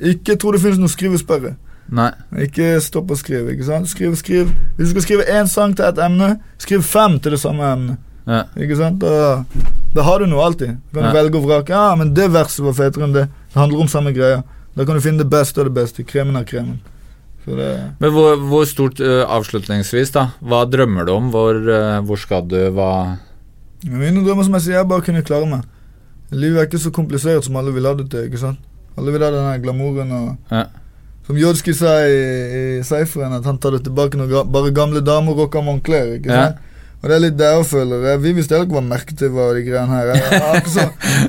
Ikke tro det finnes noe skrivesperre. Nei. Ikke stopp å skrive. ikke sant? Skriv, skriv. Hvis du skal skrive én sang til et emne, skriv fem til det samme emnet. Ja. Ikke sant? Da, da har du noe alltid. Du kan Ja. velge og vrake. Ja, men det verset var fetere enn det. Det handler om samme greia. Da kan du finne det beste av det beste. Kremen av kremen. Det Men hvor, hvor stort uh, avslutningsvis, da? Hva drømmer du om? Hvor, uh, hvor skal du? Hva Mine drømmer, som jeg sier, jeg bare kunne klare meg. Livet er ikke så komplisert som alle vil ha det til. ikke sant? Alle vil ha den glamouren og Ja. Som Jodski sa i, i Seiferen, at han tar det tilbake når ga, bare gamle damer rocker Moncler. ikke Ja. sant? Og det er litt der jeg føler jeg, Vi visste heller ikke hva merket var, de greiene her. Jeg, har ikke så,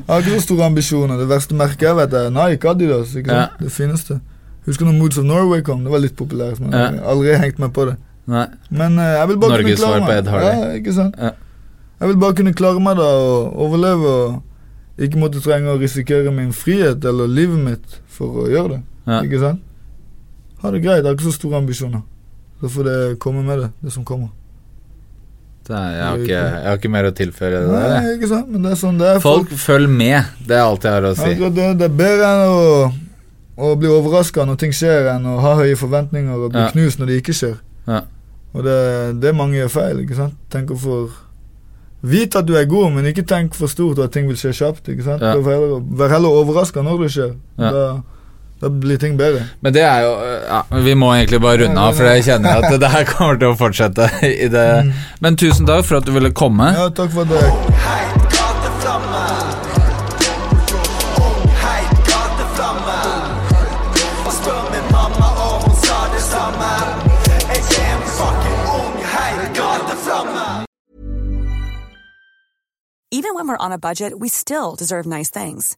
har ikke så store ambisjoner. Det verste merket jeg vet, er Nike Adidas. ikke sant? Det fineste. Husker når Moods of Norway kom? Det var litt populært, men Ja. jeg har aldri hengt meg på det. Nei. Men uh, jeg vil bare Norges kunne klare svar på. Ed Hardy. Ja, ikke sant? Ja. Jeg vil bare kunne klare meg da og overleve og ikke måtte trenge å risikere min frihet eller livet mitt for å gjøre det. Ja. Ikke sant? Ha det greit, jeg har ikke så store ambisjoner. Så får det komme med det, det som kommer. Er, jeg, har ikke, jeg har ikke mer å tilføre det. Nei, ikke sant? Men det er sånn det er. Folk, følg med. Det er alt jeg har å si. Ja, det, det er bedre enn å, å bli overraska når ting skjer, enn å ha høye forventninger og bli Ja. knust når det ikke skjer. Ja. Og det, det mange gjør feil. ikke sant? Tenk for Vit at du er god, men ikke tenk for stort og at ting vil skje kjapt. ikke sant? Ja. Vær heller, vær heller overraska når det skjer. Ja. Da, da blir ting bedre. Men det er jo ja, Vi må egentlig bare runde av, for jeg kjenner at det her kommer til å fortsette. I det. Men tusen takk for at du ville komme. Ja, takk for det. Even when we're on a budget, we still deserve nice things.